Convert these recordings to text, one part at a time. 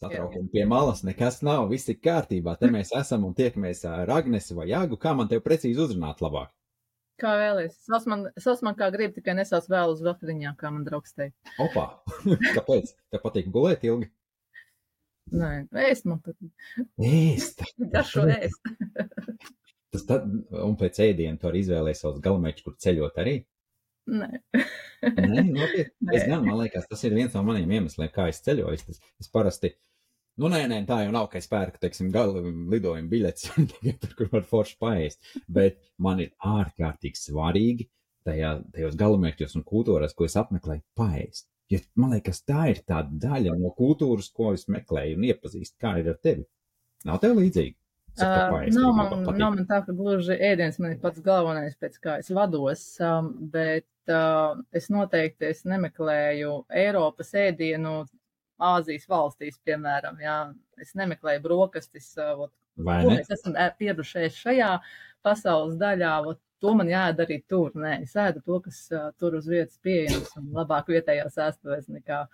Satraukumi pie malas, nekas nav, viss ir kārtībā. Te mēs esam un tiekamies ar Agnesi vai Jāgu. Kā man tev precīzi uzrunāt labāk? Kā vēlies. Sauc man, sauc man kā grib, tikai nesauc vēl uz vakariņā, kā man draugs teica. Opā, kāpēc? Tev patīk gulēt ilgi? Nē, ēst man patīk. Ēst! Garšo ēst. Tas tad, un pēc ēdiena tu arī izvēlējies savus galamērķus, kur ceļot arī? Nē. Nē, nopietni. Es gan, man liekas, tas ir viens no maniem iemesliem, kā es ceļoju. Es, es parasti, nu, nē, nē, tā jau nav, ka es pērku, teiksim, gala lidojuma biļetes, tikai tur, kur var forši paēst. Bet man ir ārkārtīgi svarīgi tajā, tajos galamērķos un kultūrās, ko es apmeklēju, paēst. Jo man liekas, tā ir tā daļa no kultūras, ko es meklēju un iepazīstu. Kā ir ar tevi? Nav tev līdzīgi? Uh, nav, man, nav man tā, ka gluži ēdiens man ir pats galvenais, pēc kā es vados, um, bet uh, es noteikti es nemeklēju Eiropas ēdienu Āzijas valstīs, piemēram, jā. Es nemeklēju brokastis, ot, Vai ko ne? mēs esam ē- pieradušies šajā pasaules daļā, ot, to man jāēd arī tur. Nē, es ēdu to, kas uh, tur uz vietas pieejams un labāk vietējās ēstuvēs nekā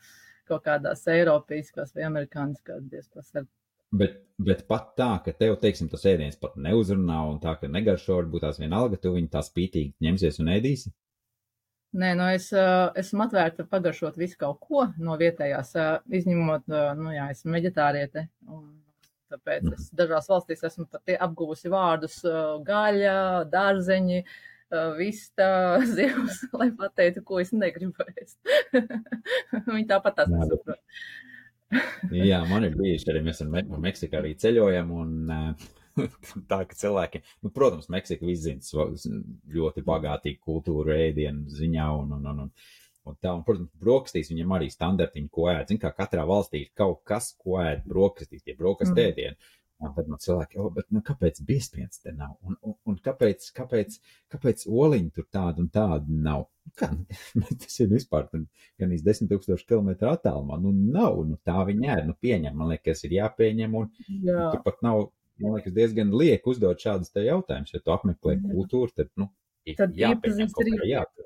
kaut kādās eiropīskās vai amerikāniskās diezpas ar Bet, bet pat tā, ka tev, teiksim, tas ēdiens pat neuzrunā un tā, ka negaršo, varbūt tās vienalga, tu viņu tā spītīgi ņemsies un ēdīsi. Nē, nu es uh, esmu atvērta pagaršot visu kaut ko no vietējās, uh, izņemot, uh, nu jā, esmu veģetāriete. Un tāpēc es dažās valstīs esmu pat apguvusi vārdus uh, gaļa, dārzeņi, uh, vista, zivs, lai pateiktu, ko es negribu ēst. Viņi tāpat tās nesaprot. Jā, man ir bijuši arī mēs ar Me ar Meksiku arī ceļojam, un eh, tā, ka cilvēki, nu, protams, Meksika svo- ļoti bagātīgu kultūru ēdienu ziņā, un, un, un, un, un tā, un, protams, brokastīs viņam arī standartiņi, ko ēd. Zin, kā katrā valstī ir kaut kas, ko ēd brokastīs, tie brokastu Mhm. ēdieni. Un tad man cilvēki, oh, bet nu, kāpēc biespiens te nav? Un, un, un kāpēc, kāpēc, kāpēc oliņi tur tādu un tādu nav? Nu, Kā, tas ir vispār gan iz 10 tūkstoši kilometru attālumā. Nu, nav, nu, tā viņa ir, nu, pieņem. Man liekas, ir jāpieņem, un Jā, tur pat nav, man liekas, diezgan liek uzdot šādus jautājumus. Ja tu apmeklē Jā. kultūru, tad, nu, Tad iepazīst arī- jātur.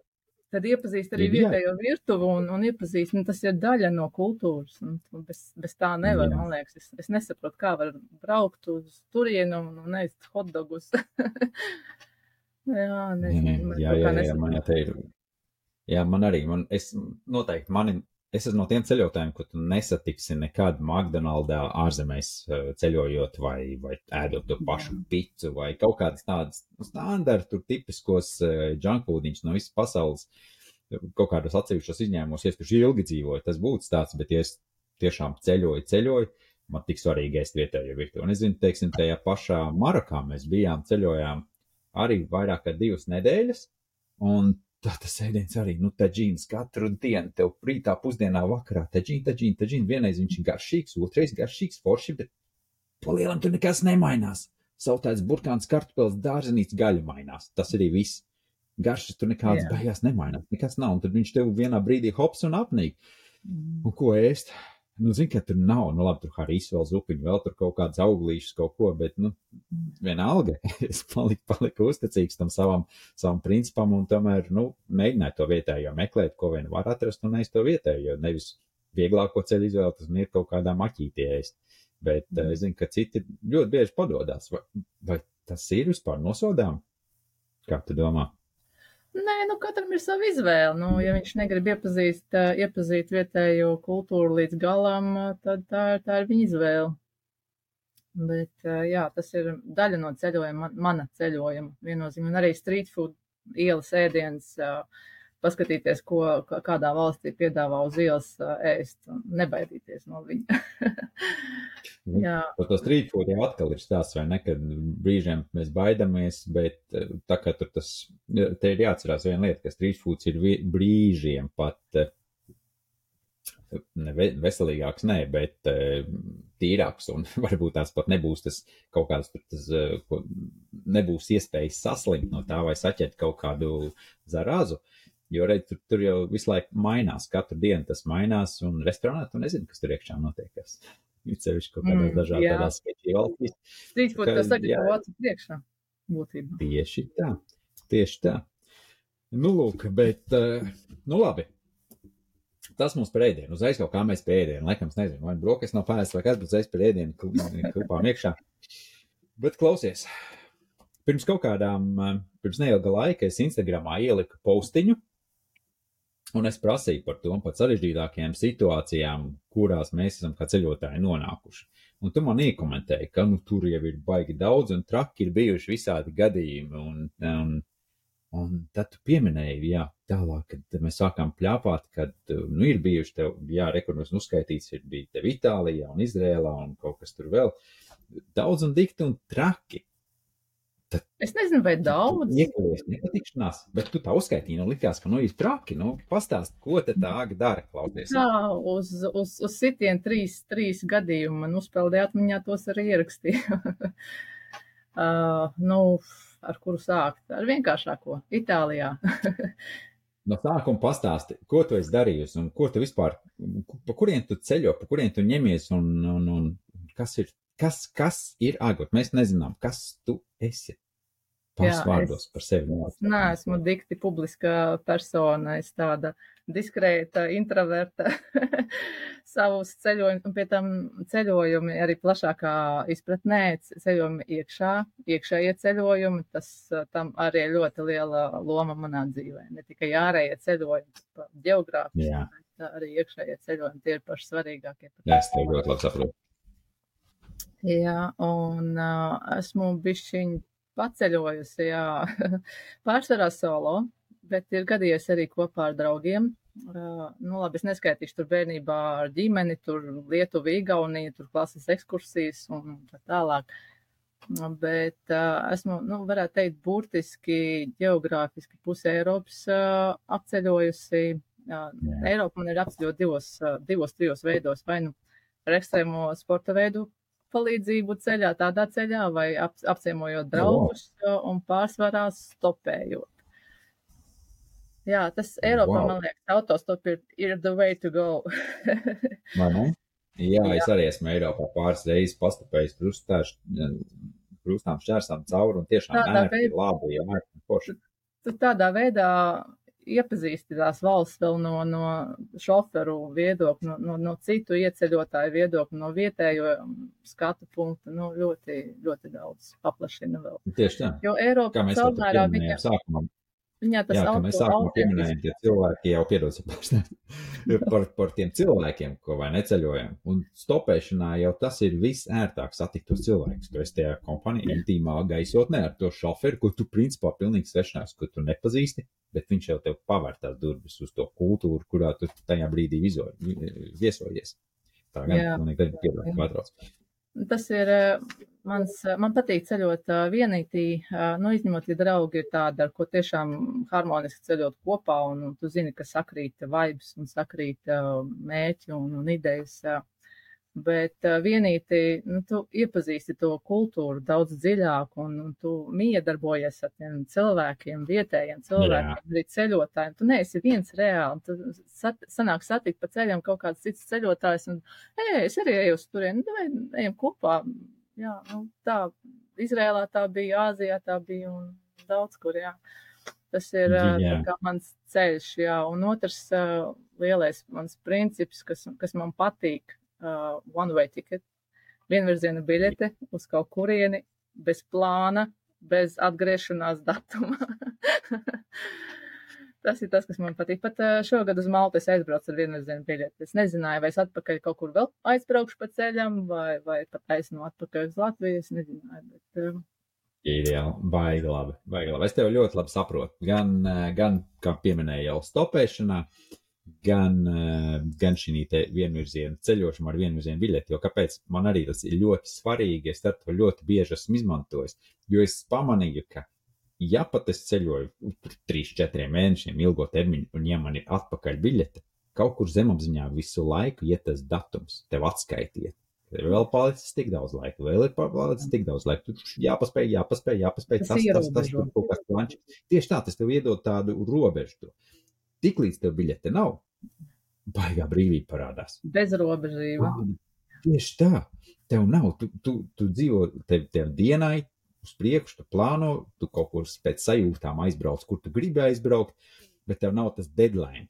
tad iepazīst arī jā. vietējo virtuvi un, un iepazīst, nu, tas ir daļa no kultūras. Un, bez, bez tā nevar, Jā. man liekas. Es, es nesaprotu, kā var braukt uz turienu un, un ēst hotdogus. jā, nezinu. man jā, jā, kā jā, man jā, te ir. Jā, man arī, man, es noteikti, mani, es esmu no tiem ceļotājiem, ko tu nesatiksi nekad McDonaldā ārzemēs eh, ceļojot vai, vai ēdot to pašu Jā. picu vai kaut kādas tādas nu, standartu tipiskos junkfoodiņus no visas pasaules. Kaut kādos atsevišķos izņēmumos, ja tur ilgi dzīvoju, tas būtu tāds, bet ja es tiešām ceļoju, ceļoju, man tik svarīgi ēst vietējo virtuvi. Un es zinu, teiksim, tajā pašā Marokā mēs bijām, ceļojām arī vairāk kā divas nedēļas, un tā tas ēdiens arī, nu, taģīns katru dienu, tev rītā, pusdienā, vakarā, taģīns, taģīns, taģīns, vienreiz viņš ir garšīgs, otrais garšīgs, forši, bet pa lielam tur nekas nemainās. Sautēts burkāns, kartupels, dārzenīts, gaļa mainās. Tas arī viss. Garšas tur nekādas Jā. beigās nemainās, nekas nav, un tad viņš tev vienā brīdī hops un apnīk. Mm. Un ko ēst? Nu, zini, ka tur nav, nu, labi, tur haris vēl zupiņu, vēl tur kaut kāds auglīšs, kaut ko, bet, nu, vienalga, es paliku, paliku uzticīgs tam savam, savam principam un tomēr, nu, mēģināju to vietējo meklēt, ko vien var atrast un aiz to vietējo, nevis vieglāko ceļu izvēlēt, uz ir kaut kādā maķītī ēst. Bet mm. es zinu, ka citi ļoti bieži padodas. Vai, vai tas ir vispār nosodām? Kā tu domā? Nē, nu katram ir sava izvēle. Nu, ja viņš negrib iepazīst, ā, iepazīt vietējo kultūru līdz galam, tad tā, tā ir viņa izvēle. Bet, ā, jā, tas ir daļa no ceļojuma, man- mana ceļojuma. Viennozīmīgi, un arī street food ielas ēdiens, ā, paskatīties, ko kā- kādā valstī piedāvā uz ielas ēst, un nebaidīties no viņa. Nu, jā, to street food jau atkal ir stāsts, vai ne, kad brīžiem mēs baidāmies, bet tā kā tur tas, te ir jāatcerās viena lieta, ka street foods ir brīžiem pat ne, ve- veselīgāks, nē, bet tīrāks, un varbūt tās pat nebūs tas kaut kāds, tas, nebūs iespējas saslimt no tā vai saķert kaut kādu zarāzu. Jo redz, tur, tur jau visu laiku mainās, katru dienu tas mainās, un restorānā tu nezini, kas tur iekšā notiekās. Ir sevišķi kaut kādās Mm, dažādās sketčī valstīs. Ka- tas tagad jau acu priekšā, būtībā. Tieši tā, tieši tā. Nu, lūk, bet, eh, nu, labi. tas mums par ēdienu. Uzreiz kaut kā mēs pie ēdienu. Laikam, nezinu, vai brokas nav pārēst vai kas, bet uzreiz par ēdienu klipām iekšā. Bet klausies, pirms kaut kādām, pirms neilga laika es Instagramā ieliku postiņu, un es prasīju par to par sarežģītākajām situācijām, kurās mēs esam kā ceļotāji nonākuši. Un tu man iekomentēji, ka nu, tur jau ir baigi daudz un traki ir bijuši visādi gadījumi. Un, un, un tad tu pieminēji, jā, tālāk, kad mēs sākām pļāpāt, kad nu, ir bijuši tev, jā, rekordos uzskaitīts, ir bija tev Itālijā un Izrēlā un kaut kas tur vēl. Daudz un dikti un traki. Tad es nezinu, vai daudz. Iekļūst nepatikšanās, bet tu tā uzskaitīji, nu likās, ka, nu, ir traki, nu, pastāst, ko te tā āga dara, klausies. Jā, uz, uz, uz sitien trīs, trīs gadījumu man uzpeldēja atmiņā tos arī ierakstīju. uh, nu, ar kuru sākt? Ar vienkāršāko - Itālijā. no sākuma pastāsti, ko tu esi darījusi un ko tu vispār, pa kurien tu ceļo, pa kurien tu ņemies un, un, un kas ir, kas, kas ir agot. Mēs nezinām, kas tu esi. Pāris vārdos par sevi. Nē, esmu dikti publiska persona, es tāda diskrēta, introverta savus ceļojumus, un pie tam ceļojumi arī plašākā izpratnē, ceļojumi iekšā, iekšējie ceļojumi, tas tam arī ļoti liela loma manā dzīvē. Ne tikai ārējie ceļojumi, pa geogrāfiju, bet arī iekšējie ceļojumi, tie ir paši svarīgākie. Jā, es tev ļoti labi saprotu. Jā, un uh, esmu bišķiņ paceļojusi, jā, pārsvarā solo, bet ir gadījies arī kopā ar draugiem. Uh, nu, labi, es neskaitīšu tur bērnībā ar ģimeni, tur Lietuva, Igaunija, tur klases ekskursijas un tā tālāk. Bet uh, esmu, nu, varētu teikt, burtiski geogrāfiski pusē Eiropas uh, apceļojusi. Uh, Eiropa man ir apceļot divos, uh, divos, trijos veidos, vai nu ar ekstrēmo sporta veidu palīdzību ceļā, tādā ceļā, vai ap, apciemojot draugus wow. un pārsvarā stopējot. Jā, tas Eiropā, wow. man liekas, autostop ir, ir the way to go. Ne? Jā, Jā, es arī esmu Eiropā pāris reizes pastapējis krustām šķērsām cauri un tiešām ērti, labi, jā, poši. Tu tādā veidā iepazīsti tās valsts vēl no, no šoferu viedokļa, no, no, no citu ieceļotāju viedokļa, no vietējo skatu punktu, nu, ļoti, ļoti daudz paplašina vēl. Tieši tā. Jo Eiropa caurmērā viņa... sākumā. Viņā tas Jā, ka mēs sākumā pieminējām, tie cilvēki jau piedodas par, par tiem cilvēkiem, ko vai neceļojam. Un stopēšanā jau tas ir viss ērtāk satikt tos cilvēkus. Tu esi tajā kompānijā intīmā gaisotnē ar to šoferu, ko tu principā pilnīgi svešināks, ko tu nepazīsti, bet viņš jau tev pavēr tās durvis uz to kultūru, kurā tu tajā brīdī vizo, viesojies. Tā gan, man nekad nepiebrauc. Tas ir mans, man patīk ceļot vienītī, nu, izņemot, ja draugi ir tādi, ar ko tiešām harmoniski ceļot kopā, un, un tu zini, ka sakrīt vibes un sakrīt mēķi un, un idejas. Bet vienīti, nu, tu iepazīsti to kultūru daudz dziļāk, un, un tu miedarbojies ar tiem cilvēkiem, vietējiem cilvēkiem, Jā. arī ceļotājiem. Tu neesi viens reāli, tu sat, sanāk satikt pa ceļam kaut kāds cits ceļotājs, un, ej, es arī eju uz turieni, nu, ejam kopā. Jā, nu, tā, Izrēlā tā bija, Āzijā tā bija, un daudz kur, jā. Tas ir jā. kā mans ceļš, jā, un otrs uh, lielais mans princips, kas, kas man patīk, uh, one-way ticket, vienvirziena biļete uz kaut kurieni, bez plāna, bez atgriešanās datuma. tas ir tas, kas man patīk. Pat šogad uz Maltu es aizbraucu ar vienvirzienu biļeti. Es nezināju, vai es atpakaļ kaut kur vēl aizbraukšu pa ceļam, vai, vai pat aiznu atpakaļ uz Latviju. Es nezināju, bet. Ideāli, baigi labi, baigi labi. Es tev ļoti labi saprotu. Gan, gan kā pieminēju, jau stopēšanā, gan, gan šī vienvirziena ceļošana ar vienvirzienu biļeti. Jo kāpēc man arī tas ir ļoti svarīgi, es to ļoti bieži esmu izmantojis. Jo es pamanīju, ka, ja pat es ceļoju tur 3-4 mēnešiem ilgo termiņu, un ja man ir atpakaļ biļete, kaut kur zemapziņā visu laiku iet tas datums, tev atskaitiet. Ir vēl palicis tik daudz laika, vēl ir palicis tik daudz laika. Tur jāpaspēj, jāpaspēj, jāpaspēj. Tas, tas, tas, tas, tur kaut kas planšs. Tieši tā, tas tev iedod tādu robežu. Tiklīdz tev biļete nav, baigā brīvība parādās. Bezrobežība. Tieši tā. Tev nav, tu, tu, tu dzīvo tev, tev dienai uz priekšu, tu plāno, tu kaut kur pēc sajūtām aizbrauc, kur tu gribi aizbraukt, bet tev nav tas deadline.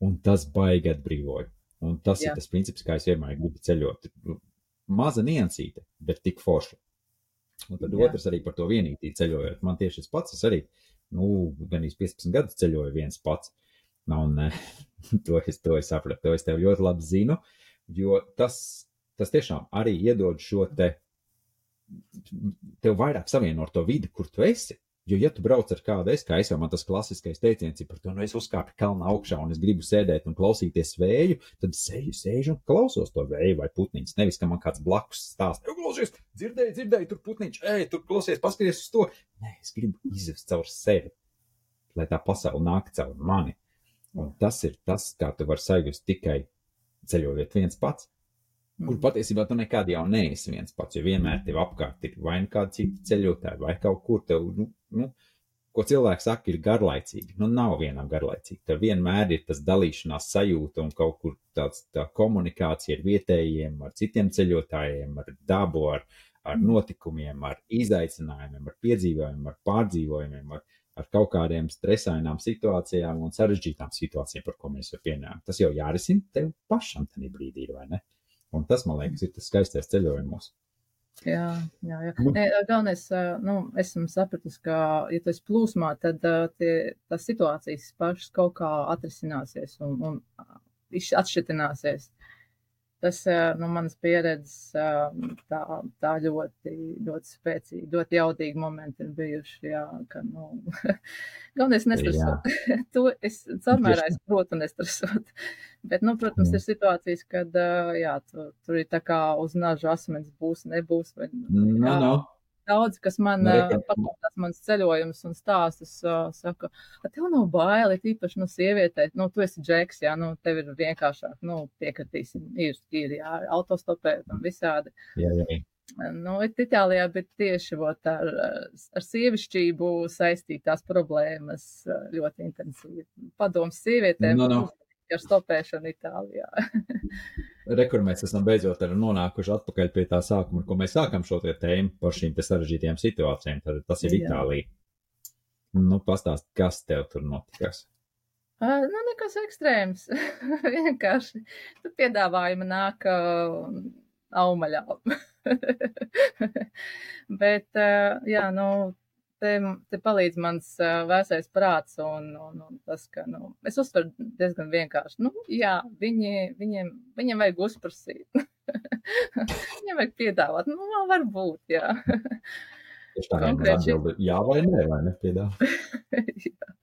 Un tas baigi atbrīvoja. Un tas Jā. ir tas princips, kā es vienmēr gribu ceļot. Maza niansīte, bet tik forša. Un tad Jā. otrs arī par to vienīgi ceļojot. Man tieši tas pats, es arī, nu, gan īsti 15 gadus ceļoju viens pats. Nu, Un eh, to es, to es sapratu, to es tev ļoti labi zinu, jo tas, tas tiešām arī iedod šo te, tev vairāk savieno ar to vidi, kur tu esi. Jo, ja tu brauc ar kādu, es kā es jau man tas klasiskais teiciens ir par to, nu es uzkāpu kalna augšā un es gribu sēdēt un klausīties vēju, tad sēžu, sēžu un klausos to vēju vai putniņus. Nevis, ka man kāds blakus stāsta, jau klausies, dzirdēji, dzirdēji, tur putniņš, ej, tur klausies, paskaties uz to. Nē, es gribu izvest caur sevi, lai tā pasaule nāk caur mani. Un tas ir tas, kā tu vari sajust tikai ceļojot viens pats. Kur patiesībā tu nekad jau neesi viens pats, jo vienmēr tev apkārt ir vai nu kādi citi ceļotāji, vai kaut kur tev, nu, nu ko cilvēks saka, ir garlaicīgi. Nu, nav vienam garlaicīgi. Tev vienmēr ir tas dalīšanās sajūta un kaut kur tāds tā komunikācija ar vietējiem, ar citiem ceļotājiem, ar dabu, ar, ar notikumiem, ar izaicinājumiem, ar piedzīvojumiem, ar pārdzīvojumiem, ar, ar kaut kādiem stresainām situācijām un sarežģītām situācijām, par ko mēs jau pienākam. Tas jau jārisina tev pašam tajā brīdī, vai ne? Un tas, man liekas, ir tas skaistais ceļojumos. Jā, jā, jā. Nu. Nē, galvenais, nu, esmu sapratusi, ka, ja esi plūsmā, tad tie, tās situācijas pašas kaut kā atrisināsies un, un atšķitināsies. Tas no manas pieredzes tā, tā ļoti, ļoti spēcīgi, ļoti jaudīgi momenti ir bijuši, jā, ka, nu, galvenais nestresot. to es samērā es protu nestresot. Bet, nu, protams, Jā. ir situācijas, kad, jā, tu, tur ir tā kā uz naža asmens būs, nebūs, vai, Nu, jā, nu, Daudz, kas man paklausās mans ceļojums un stāstus, saka, ka tev nav baili, tīpaši, nu, sievietē, nu, tu esi džeks, jā, nu, tev ir vienkāršāk, nu, piekritīsim, ir, ir, jā, autostopēt un visādi. jā, jā. Nu, it Itālijā, bet tieši vot ar, ar sievišķību saistītās problēmas ļoti intensīvi. Padoms sievietēm Nu, nu. Ar stopēšanu Itālijā. Rekur mēs esam beidzot nonākuši atpakaļ pie tā sākuma, ko mēs sākam šo tēmu par šīm te sarežģītajām situācijām. Tad tas ir Jā. Itālija. Nu, pastāst, kas tev tur notikās. Uh, nu, nekas ekstrēms. Vienkārši tu piedāvājumi nāk uh, aumaļā. Bet, uh, jā, nu, te, te palīdz mans uh, vēsais prāts un, un, un tas, ka, nu, es uztveru diezgan vienkārši. Nu, jā, viņi, viņiem, viņiem vajag uzprasīt. viņiem vajag piedāvāt. Nu, vēl varbūt, jā. Tieši tā Konkrēti šis- jā vai nē, vai ne? Piedāvā. Jā.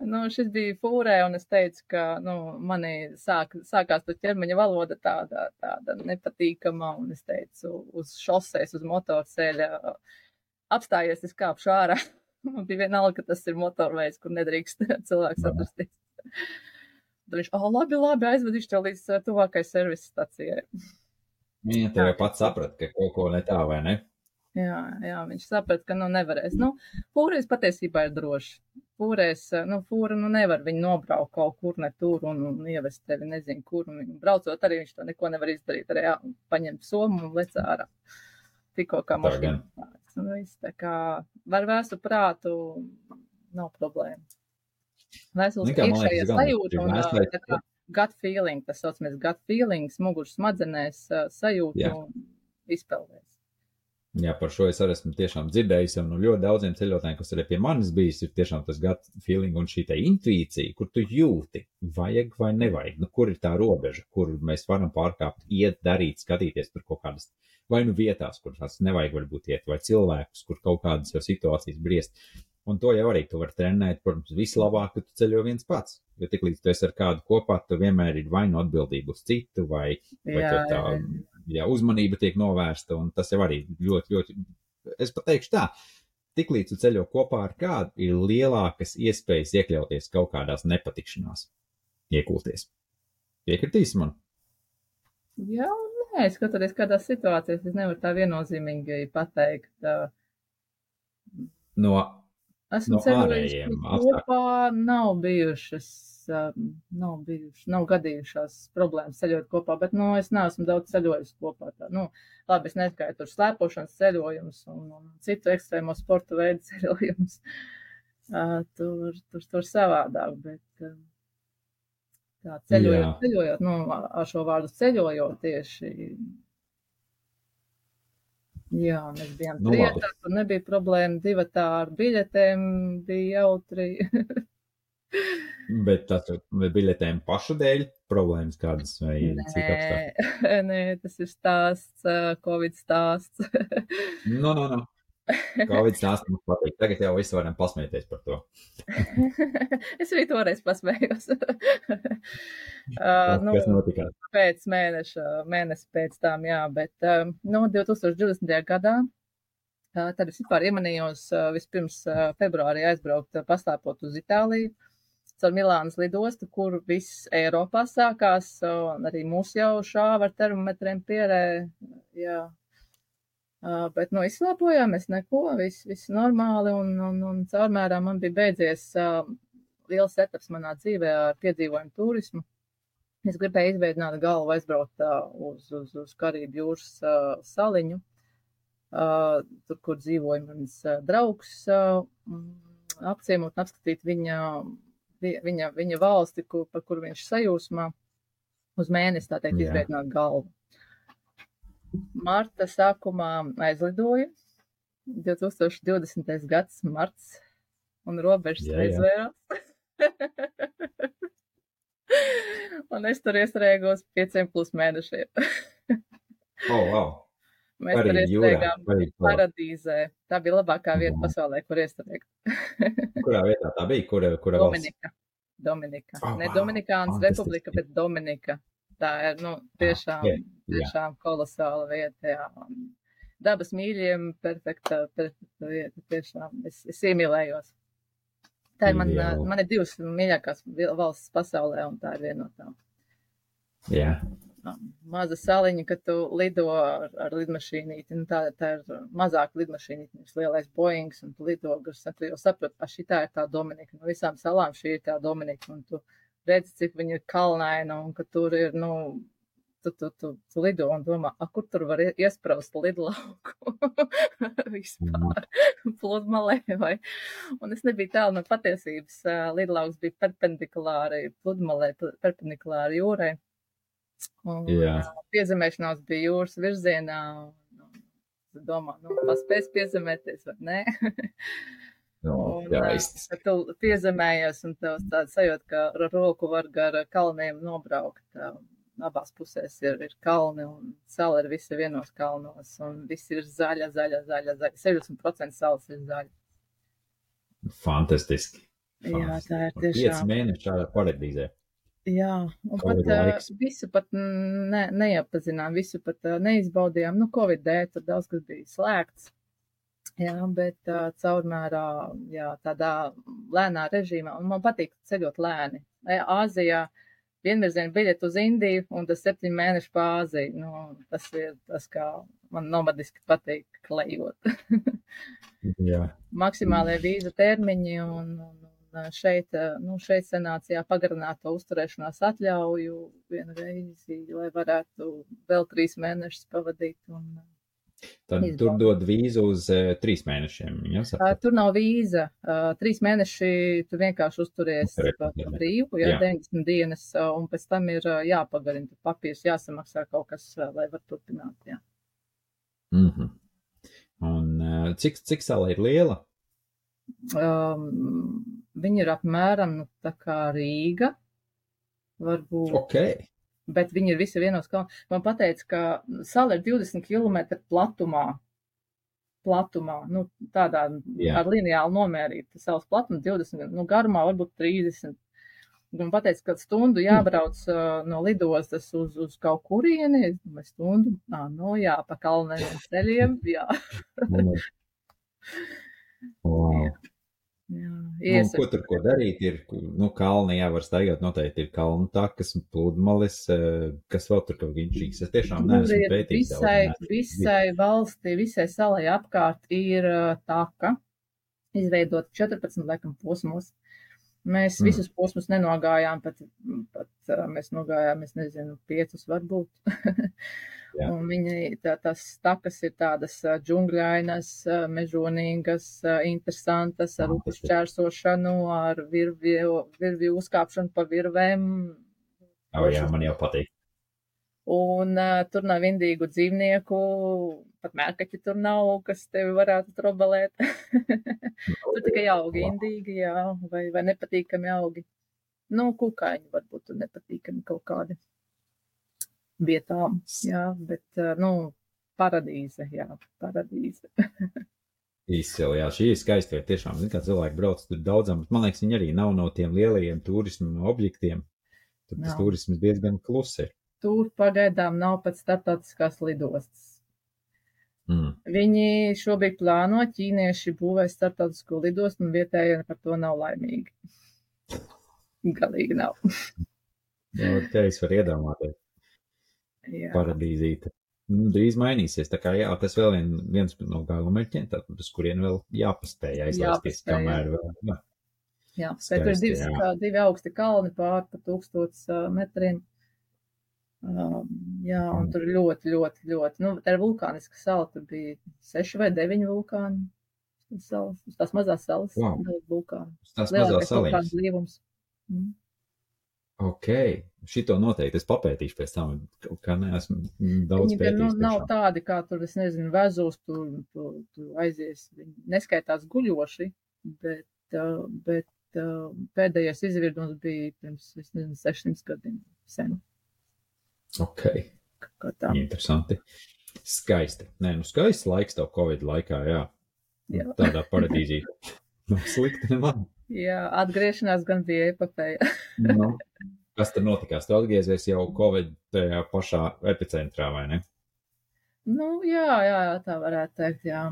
Nu, šis bija fūrē, un es teicu, ka nu, manī sāk, sākās tā ķermeņa valoda tāda, tāda nepatīkama, un es teicu, uz šoseis, uz motorceļa, apstājies, es kāpšu ārā. Man bija vienalga, ka tas ir motorveids, kur nedrīkst cilvēks atrasties. Tad viņš, oh, labi, labi, aizvedīšu tev līdz tuvākai servisa stacijai. Viņa tev jau pats saprat, ka kaut ko ne tā, vai ne? Jā, jā, viņš saprata, ka nu nevarēs. Nu, fūrēs patiesībā ir droši. Fūrēs, nu, fūra, nu nevar viņu nobraukt kaut kur ne tur un, un ievest tevi nezinu kur. Un, viņu braucot arī viņš to neko nevar izdarīt. Arī jā, paņemt somu un lec ārā. Tikko kā mašīna. Un viss tā kā var vēstu prātu, nav problēma. Vēstules man liekas, iekšējā sajūta un ā, vēstulē- tā kā gut feeling, tas saucamies gut feelings, muguras smadzenēs sajūta Jā. un izpeldēs. Jā, par šo es arī esmu tiešām dzirdējis, un no ļoti daudziem ceļotājiem, kas arī pie manis bijis, ir tiešām tas gut feeling un šī intuīcija, kur tu jūti, vajag vai nevajag, nu, kur ir tā robeža, kur mēs varam pārkāpt, iet, darīt, skatīties tur kaut kādas, vai nu vietās, kur tās nevajag varbūt iet, vai cilvēkus, kur kaut kādas jau situācijas briest. Un to jau arī tu vari trenēt, protams, vislabāk, ka tu ceļo viens pats. Jo tik līdz tu esi ar kādu kopā, tu vienmēr ir vai nu atbildība uz citu, vai, vai Jā, tā jā, uzmanība tiek novērsta, un tas jau arī ļoti, ļoti, es pat teikšu tā, tiklīdz tu ceļo kopā ar kādu, ir lielākas iespējas iekļauties kaut kādās nepatikšanās, iekulties. Piekritīs man? Jā, un nē, skatoties kādās situācijās, es nevaru tā viennozīmīgi pateikt. No, Esmu No ārējiem kopā, nav bijušas, nav bijušas, nav gadījušās problēmas ceļot kopā, bet, nu, es neesmu daudz ceļojis kopā. Tā, nu, labi, es neskaitu tur slēpošanas ceļojumus un, un citu ekstrēmo sporta veidu ceļojumus. Tur, tur, tur savādāk, bet, Tā ceļojot, Jā. ceļojot, nu, ar šo vārdu ceļojot tieši. Jā, mēs bijām Nu, trietā, tur nebija problēma, divatā ar biļetēm bija jautri. Bet tas ir biļetēm pašu dēļ problēmas kādas vai cik apstākļi. Nē, nē, tas ir stāsts, Covid stāsts. Nu, nu, nu. Covid stāsts mums patīk. Tagad jau visi varam pasmieties par to. es arī toreiz pasmējos. uh, nu, kas notika? pēc mēneša, mēnesi pēc tam, jā, bet um, no 2020. gadā. Uh, tad es vispār iemanījos uh, vispirms uh, februārī aizbraukt, paslēpot uz Itāliju, caur Milānas lidostu, kur viss Eiropā sākās, un arī mūs jau šāva ar termometriem pierē, jā. Uh, bet, nu, izslāpojāmies neko, viss, viss normāli, un, un, un caurmērā man bija beidzies uh, liels etaps manā dzīvē ar piedzīvojumu turismu. Es gribēju izveidot galvu aizbraukt uh, uz, uz, uz Karību jūras uh, saliņu, uh, tur, kur dzīvoja mans uh, draugs, uh, apciemot un apskatīt viņa, vi- viņa, viņa valsti, kur, par kuru viņš sajūsmā, uz mēnesi, tā teikt, izveidot galvu. Marta sākumā aizlidoja, 2020. gads marts, un robežas aizvērās. un es tur iestrēgos pieciem plus mēnešiem. Oh, wow. Mēs Arī tur jūrā. iestrēgām to. paradīzē. Tā bija labākā vieta Mhm. pasaulē, kur iestrēgt. Kurā vietā tā bija? Kura, kura valsts? Dominika. Dominika. Oh, ne wow. Dominikānas Fantastiski. republika, bet Dominika. Tā ir, nu, tiešām, jā, jā. tiešām kolosāla vieta, jā. Dabas mīļiem, perfekta, perfekta vieta, tiešām. Es, es iemīlējos. Tā ir man, Ideāli. man ir divas mīļākās valstis pasaulē, un tā ir viena no tām. Jā. Maza saliņa, kad tu lido ar, ar lidmašīnīti, nu tā, tā ir mazāka lidmašīnīte, nevis lielais Boeings, un tu lido, kas, tu jau saproti, ka šī tā ir tā Dominika. No visām salām šī ir tā Dominika, un tu redzi, cik viņa ir kalnaina, un ka tur ir, nu, tu, tu, tu, tu lido un domā, a, kur tur var ie- iespraust lidlauku vispār, pludmalē vai. Un es nebiju tālu no patiesības. Lidlauks bija perpendikulāri pludmalē, perpendikulāri jūrai. Un, ā, Piezemēšanās bija jūras virzienā. Un, un, es domāju, nu, paspēs piezemēties vai nē. No, Un, jā, tu piezemējies un tev tāds sajūta, ka ar roku var gar kalniem nobraukt. Abās pusēs ir, ir kalni un sala ir visa vienos kalnos. Un viss ir zaļa, zaļa, zaļa, zaļa. 60% salas ir zaļa. Fantastiski. Jā, tā ir tiešām. mēneši šādā paradīzē. Jā, un Covid pat laiks. visu pat ne, neiepazinām, visu pat neizbaudījām. Nu, Covid dēļ tur daudz kas bija slēgts. Jā, bet uh, caurmērā, jā, tādā lēnā režīmā, un man patīk ceļot lēni. E, Āzijā vienvirziena biļete uz Indiju un tas septiņu mēnešu Āziju. Nu, tas ir tas, kā man nomadiski patīk klejot. Maksimālie vīzu termiņi, un, un, un šeit, nu, šeit sanāca jā, pagarināt to uzturēšanās atļauju vienu reizi, lai varētu vēl trīs mēnešus pavadīt. Un, Tad Izbaudi. tur dod vīzu uz uh, trīs mēnešiem. Jā, uh, tur nav vīza. Uh, trīs mēneši tu vienkārši uzturies brīvu, jā, Jā. 90 dienas, uh, un pēc tam ir uh, jāpagarina papīrs, jāsamaksā kaut kas, uh, lai var turpināt. Jā. Mm -hmm. Un uh, cik, cik sala ir liela? Um, viņi ir apmēram nu, tā kā Rīga. Varbūt. Ok. Bet viņi ir visi vienos kalnos. Man teica, ka sala ir 20 km platumā. Platumā, nu, tādā Jā. ar lineāli nomērīta salas platuma 20, nu, garumā varbūt 30. Un man teica, ka stundu jābrauc uh, no lidostas uz, uz kaut kurieni. Domāju, stundu, ā, nu jā, pa kalniem ceļiem, jā. wow. Jā. Nu, ko tur ko darīt? Ir, nu, kalni jā, var staigāt, noteikti ir kalnu takas, pludmales, eh, kas vēl tur kaut viņš. Es tiešām neesmu pētījis. daudz, visai, neesmu visai valstī, visai salai apkārt ir uh, taka, izveidot 14 laikam posmos. Mēs Mm. visus posmus nenogājām, pat, pat uh, mēs nogājām, es nezinu, piecus varbūt. Un viņi, tā, tas takas ir tādas džungļainas, mežonīgas, interesantas, ar Fantastiski. čērsošanu, ar virvju, virvju uzkāpšanu pa virvēm. Oh, jā, man jau patīk. Un uh, tur nav indīgu dzīvnieku, pat mērkaķi tur nav, kas tevi varētu trobelēt. tur tikai augi indīgi, jā, vai, vai nepatīkami augi. Nu, kukaiņi varbūt tur nepatīkami kaut kādi vietām, jā, bet, uh, nu, paradīze, jā, paradīze. Izcili, jā, šī ir skaista vieta. Tiešām, zin, kā cilvēki brauc tur daudzam, bet man liekas, viņi arī nav no tiem lielajiem turismu objektiem. Tur tas Nav. turisms diezgan klusi ir. Tur pagaidām nav pat starptautiskās lidostas. Mm. Viņi šobrīd plāno, ķīnieši būvē starptautisko lidostu, un vietējie par to nav laimīgi. Galīgi nav. Nu, te es varu iedomāties Jā, paradīzīti. Nu, drīz mainīsies. Tā kā jā, tas vēl vien, viens no galamērķiem, tad uz kurien vēl jāpaspēj aizlaisties, kamēr vēl. Jā. jā. bet tur ir kā, divi augsti kalni pār pa tūkstots metriem. Um, jā, un tur ļoti, ļoti, ļoti, nu, tā ir vulkāniska sala, tur bija seši vai deviņi vulkāni. uz Salas, uz tās mazās salas, Wow. daudz vulkānu. Tas mazās salīmes. blīvums. Mm. Ok, šito noteikti es papētīšu pēc tam, kā neesmu daudz nu, pētījis. nav tiešām. tādi, kā tur, es nezinu, vezos, tur, tur, tur aizies. Viņi neskaitās guļoši, bet, uh, bet uh, pēdējais izvirdums bija pirms, es nezinu, 600 gadiem sen. Ok, Kā tā. interesanti. Skaisti. Nē, nu skaists laiks tev Covid laikā, jā. Jā. Tādā paradīzī. Nav slikti nemaz. Jā, atgriešanās gan bija epopēja. Nu, kas tur notikās? Tu atgriezies jau Covid tajā pašā epicentrā, vai ne? nu, jā, jā, tā varētu teikt, jā.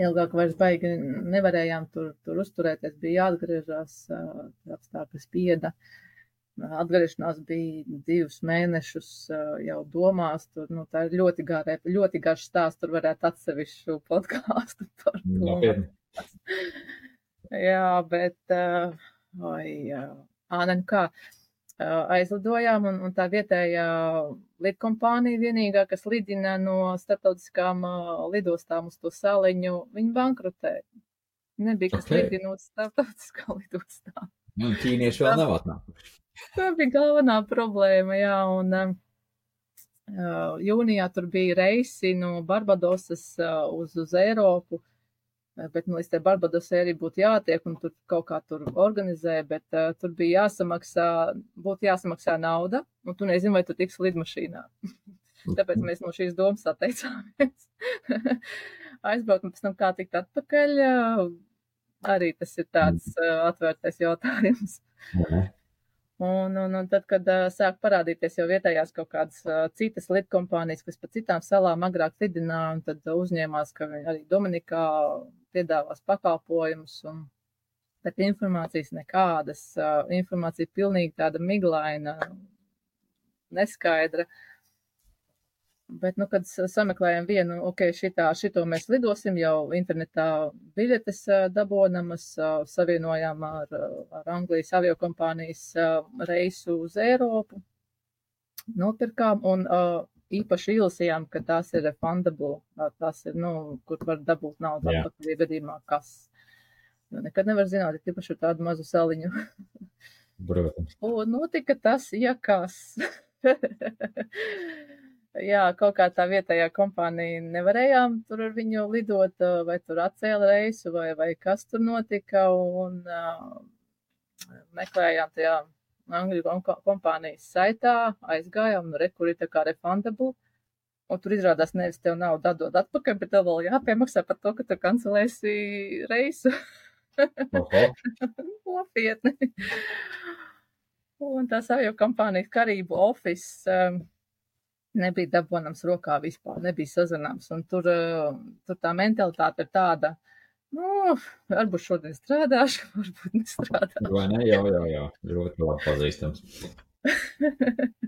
Ilgāk vairs baigi nevarējām tur, tur uzturēties, bija jāatgriežas, uh, apstākļi spieda. Atgriešanās bija divus mēnešus jau domās. Tur, nu, tā ir ļoti gara, ļoti garš stāsts. Tur varētu atsevišķu podkāstu par to. Nopietni. Jā, bet, jā. Ā, ne, nu kā, aizlidojām, un, un tā vietējā lidkompānija vienīgā, kas lidina no starptautiskām lidostām uz to saliņu, viņi bankrotēja. Nebija, kas Ok. lidina uz starptautiskā lidostā. Nu, ķīnieši vēl nav atnākuši. Tā bija galvenā problēma, jā, un um, uh, jūnijā tur bija reisi no Barbadosas uh, uz, uz Eiropu, uh, bet nu, līdz tai Barbadosai arī būtu jātiek, un tur kaut kā tur organizē, bet uh, tur bija jāsamaksā, būtu jāsamaksā nauda, un tu nezini, vai tu tiks lidmašīnā. Tāpēc mēs no šīs domas atteicāmies. Aizbraukt un pēc tam kā tikt atpakaļ, uh, arī tas ir tāds uh, atvērtais jautājums. Mhm. Un, un, un tad, kad uh, sāk parādīties jau vietējās kaut kādas uh, citas lidkompānijas, kas pa citām salām agrāk lidināja, un tad uh, uzņēmās, ka viņi arī Dominikā piedāvās pakalpojumus, un, bet informācijas nekādas, uh, informācija pilnīgi tāda miglaina, neskaidra. Bet, nu, kad sameklējam vienu, ok, šitā, šito mēs lidosim, jau internetā biļetes dabonamas, savienojām ar, ar Anglijas aviokompānijas reisu uz Eiropu, nopirkām un īpaši ilsījām, ka tās ir refundable, tās ir, nu, kur var dabūt naudu atpakaļ gadījumā, kas. Jo nekad nevar zināt, ja īpaši ar tādu mazu saliņu. Protams. Un notika tas, ja kas. Jā, kaut kā tā vietējā kompānija nevarējām tur ar viņu lidot, vai tur atcēla reisu, vai, vai kas tur notika, un uh, meklējām tajā angļu kom- kompānijas saitā, aizgājām, un re, kur ir tā kā refundable, un tur izrādās nevis tev naudu atdod atpakaļ, bet tev vēl jāpiemaksā par to, ka tu kancelēsi reisu. Nopietni. Un tās avio kompānijas Karību office um, nebija dabonams rokā vispār, nebija sazināms. Un tur, uh, tur tā mentalitāte ir tāda, nu, varbūt šodien strādāšu, varbūt nestrādāšu. Vai ne? Jā, jā, jā. Ļoti labi pazīstams.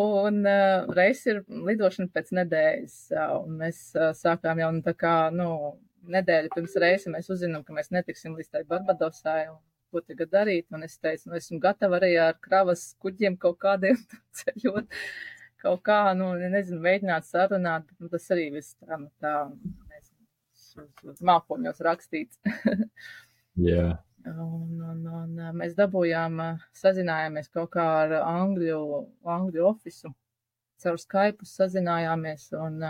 Un uh, reizes ir lidošana pēc nedēļas, uh, un mēs uh, sākām jau nu, tā kā, nu, nedēļu pirms reizes mēs uzzinām, ka mēs netiksim līdz tai Barbadosai, un ko tagad darīt, un es teicu, nu, esmu gatava arī ar kravas kuģiem kaut kādiem ceļot, kaut kā, nu, nezinu, mēģināt sarunāt, nu, tas arī viss tā, nu, tā, nezinu, uz, uz, mākoņos rakstīts. Jā, Un, un, un mēs dabūjām, sazinājāmies kaut kā ar Angļu, Angļu ofisu. Caur Skype sazinājāmies un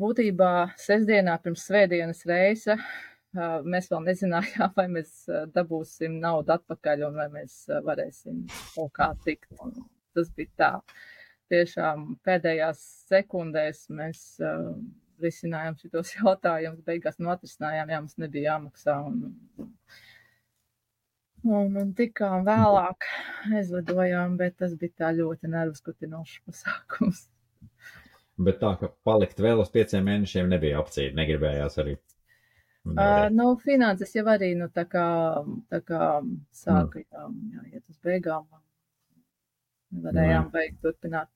būtībā sestdienā pirms svētdienas reisa mēs vēl nezinājām, vai mēs dabūsim naudu atpakaļ un vai mēs varēsim kaut kā tikt. Un tas bija tā. Tiešām pēdējās sekundēs mēs uh, risinājām šitos jautājumus, beigās atrisinājām, jā, mums nebija jāmaksā. Un, un, un tikām vēlāk aizlidojām, bet tas bija tā ļoti nervskutinošs pasākums. Bet tā, ka palikt vēl uz pieciem mēnešiem nebija opcija, negribējās arī. Uh, nu, finanses jau arī, nu, tā kā, tā kā sāka, mm. jā, jā, iet uz beigām. Varējām mm. beigt turpināt.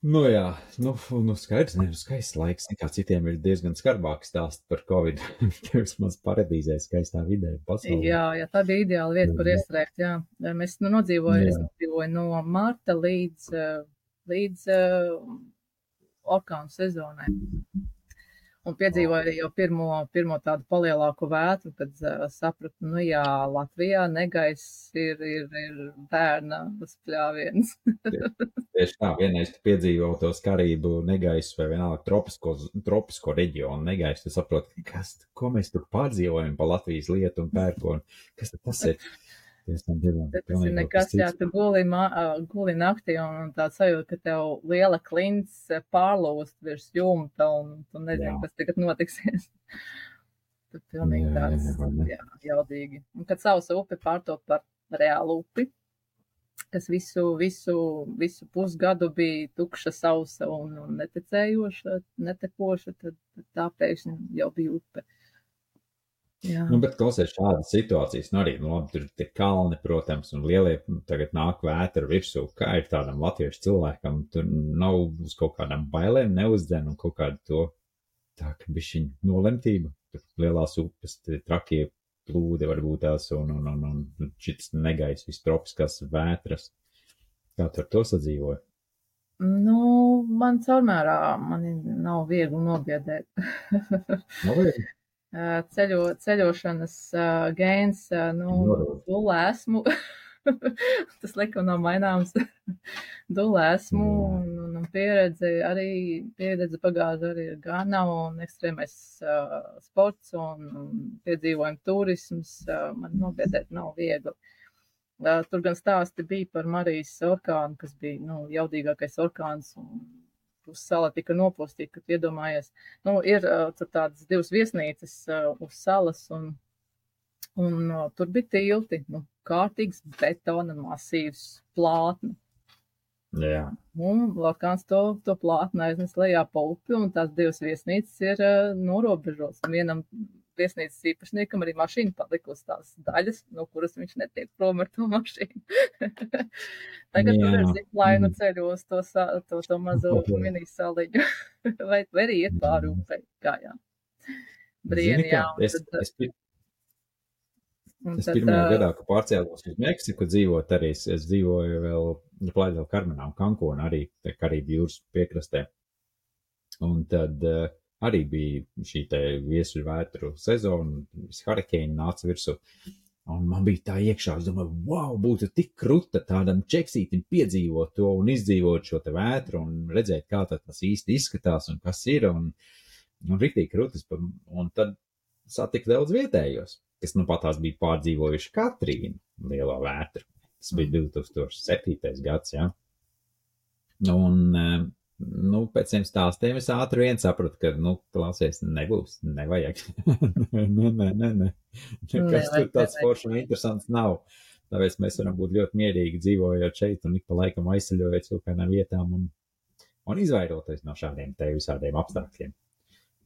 Nu, jā, nu, nu skaidrs, ne, nu, skaists laiks. Kā citiem ir diezgan skarbāks stāsts par Covid. Tevis maz paradīzē, skaistā vidē, pasaulē. Jā, jā, tā bija ideāla vieta, kur iestrēgt, jā. Mēs, nu, nodzīvoju, es nodzīvoju no marta līdz, līdz uh, orkānu sezonai un piedzīvoju jau pirmo, pirmo tādu palielāku vētru, kad uh, sapratu, nu jā, Latvijā negaiss ir, ir, ir bērna spļāviens. Tieši tā, vienreiz tu piedzīvo to skarību negaisu vai vienalga tropisko, tropisko reģionu negaisu, tu saproti, kas, ko mēs tur pārdzīvojam pa Latvijas lietu un pērkonu, kas tas ir. Tas ir nekas, jā, tu guli, guli naktī un, un tā sajūta, ka tev liela klints pārlūst virs jumta un tu nezini, jā. kas tagad notiksies. Tad pilnīgi tāds, jā, jaudīgi. Un kad savs upe pārtop par reālu upi, kas visu, visu, visu pusgadu bija tukša, sausa un, un neticējoša, netekoša, tad, tad tā pēkšņi jau bija upe. Jā. Nu, bet klausies šādas situācijas, nu arī, nu labi, tur ir kalni, protams, un lielie, nu, tagad nāk vētra virsū, kā ir tādam latviešu cilvēkam, tur nav uz kaut kādām bailēm neuzdzen un kaut kādu to, tā, ka bišķiņ nolemtība, tur lielās upes, trakie plūdi varbūt tās un, un, un, un šits negais, vistropiskās vētras. Kā tu ar to sadzīvoji? Nu, man caurmērā mani nav viegli nobiedēt. nav viegli ceļo, ceļošanas gēns, nu, dulē esmu. Tas likam nav maināms. dulē esmu un, un, un pieredze arī, pieredze pagāža arī ir gana un ekstrēmais uh, sports un, un piedzīvojumi turisms. Uh, man nobiedēt nav viegli. Uh, tur gan stāsti bija par Marijas orkānu, kas bija, nu, jaudīgākais orkāns un sala tika nopostīta, kad iedomājies, nu, ir tādas divas viesnīcas uz salas, un, un tur bija tilti, nu, kārtīgs betona masīvs plātni. Jā. Un Lakāns to, to plātni aiznes lejā pa upi, un tās divas viesnīcas ir uh, norobežotas. Vienam viesnīcas īpašniekam arī mašīna palikusi tās daļas, no kuras viņš netiek prom ar to mašīnu. Tagad Jā. tur ir ziplainu mm. ceļos to, to, to mazo mini saliņu, vai, vai arī iet pāri mm. upei kājām. Brīnījā. Es, tad, es, es tad, pirmajā uh, gadā, kad pārcēlos uz Meksiku dzīvot, arī es, es dzīvoju vēl Plāļā Karmenā un Kankona arī Karību jūras piekrastē. Un tad uh, arī bija šī te viesuļvētru sezona, visi hurikēni nāca virsū. Un man bija tā iekšā, es domāju, wow, būtu tik kruta tādam čeksītim piedzīvot to un izdzīvot šo te vētru un redzēt, kā tas īsti izskatās un kas ir. Un, un riktīgi krūtis. Un tad satika daudz vietējos, kas nu pat tās bija pārdzīvojuši Katrīnu lielo vētru. Tas bija 2007. Mm. gads, jā. Ja? Un nu, pēc tiem stāstiem es ātri vien sapratu, ka, nu, klausies, nebūs, nevajag. nē, nē, nē, nē. Nekas tur tāds foršs un interesants nav. Tāpēc mēs varam būt ļoti mierīgi dzīvojot šeit un ik pa laikam aizceļojot kaut kādām vietām un, un izvairoties no šādiem te visādiem apstākļiem.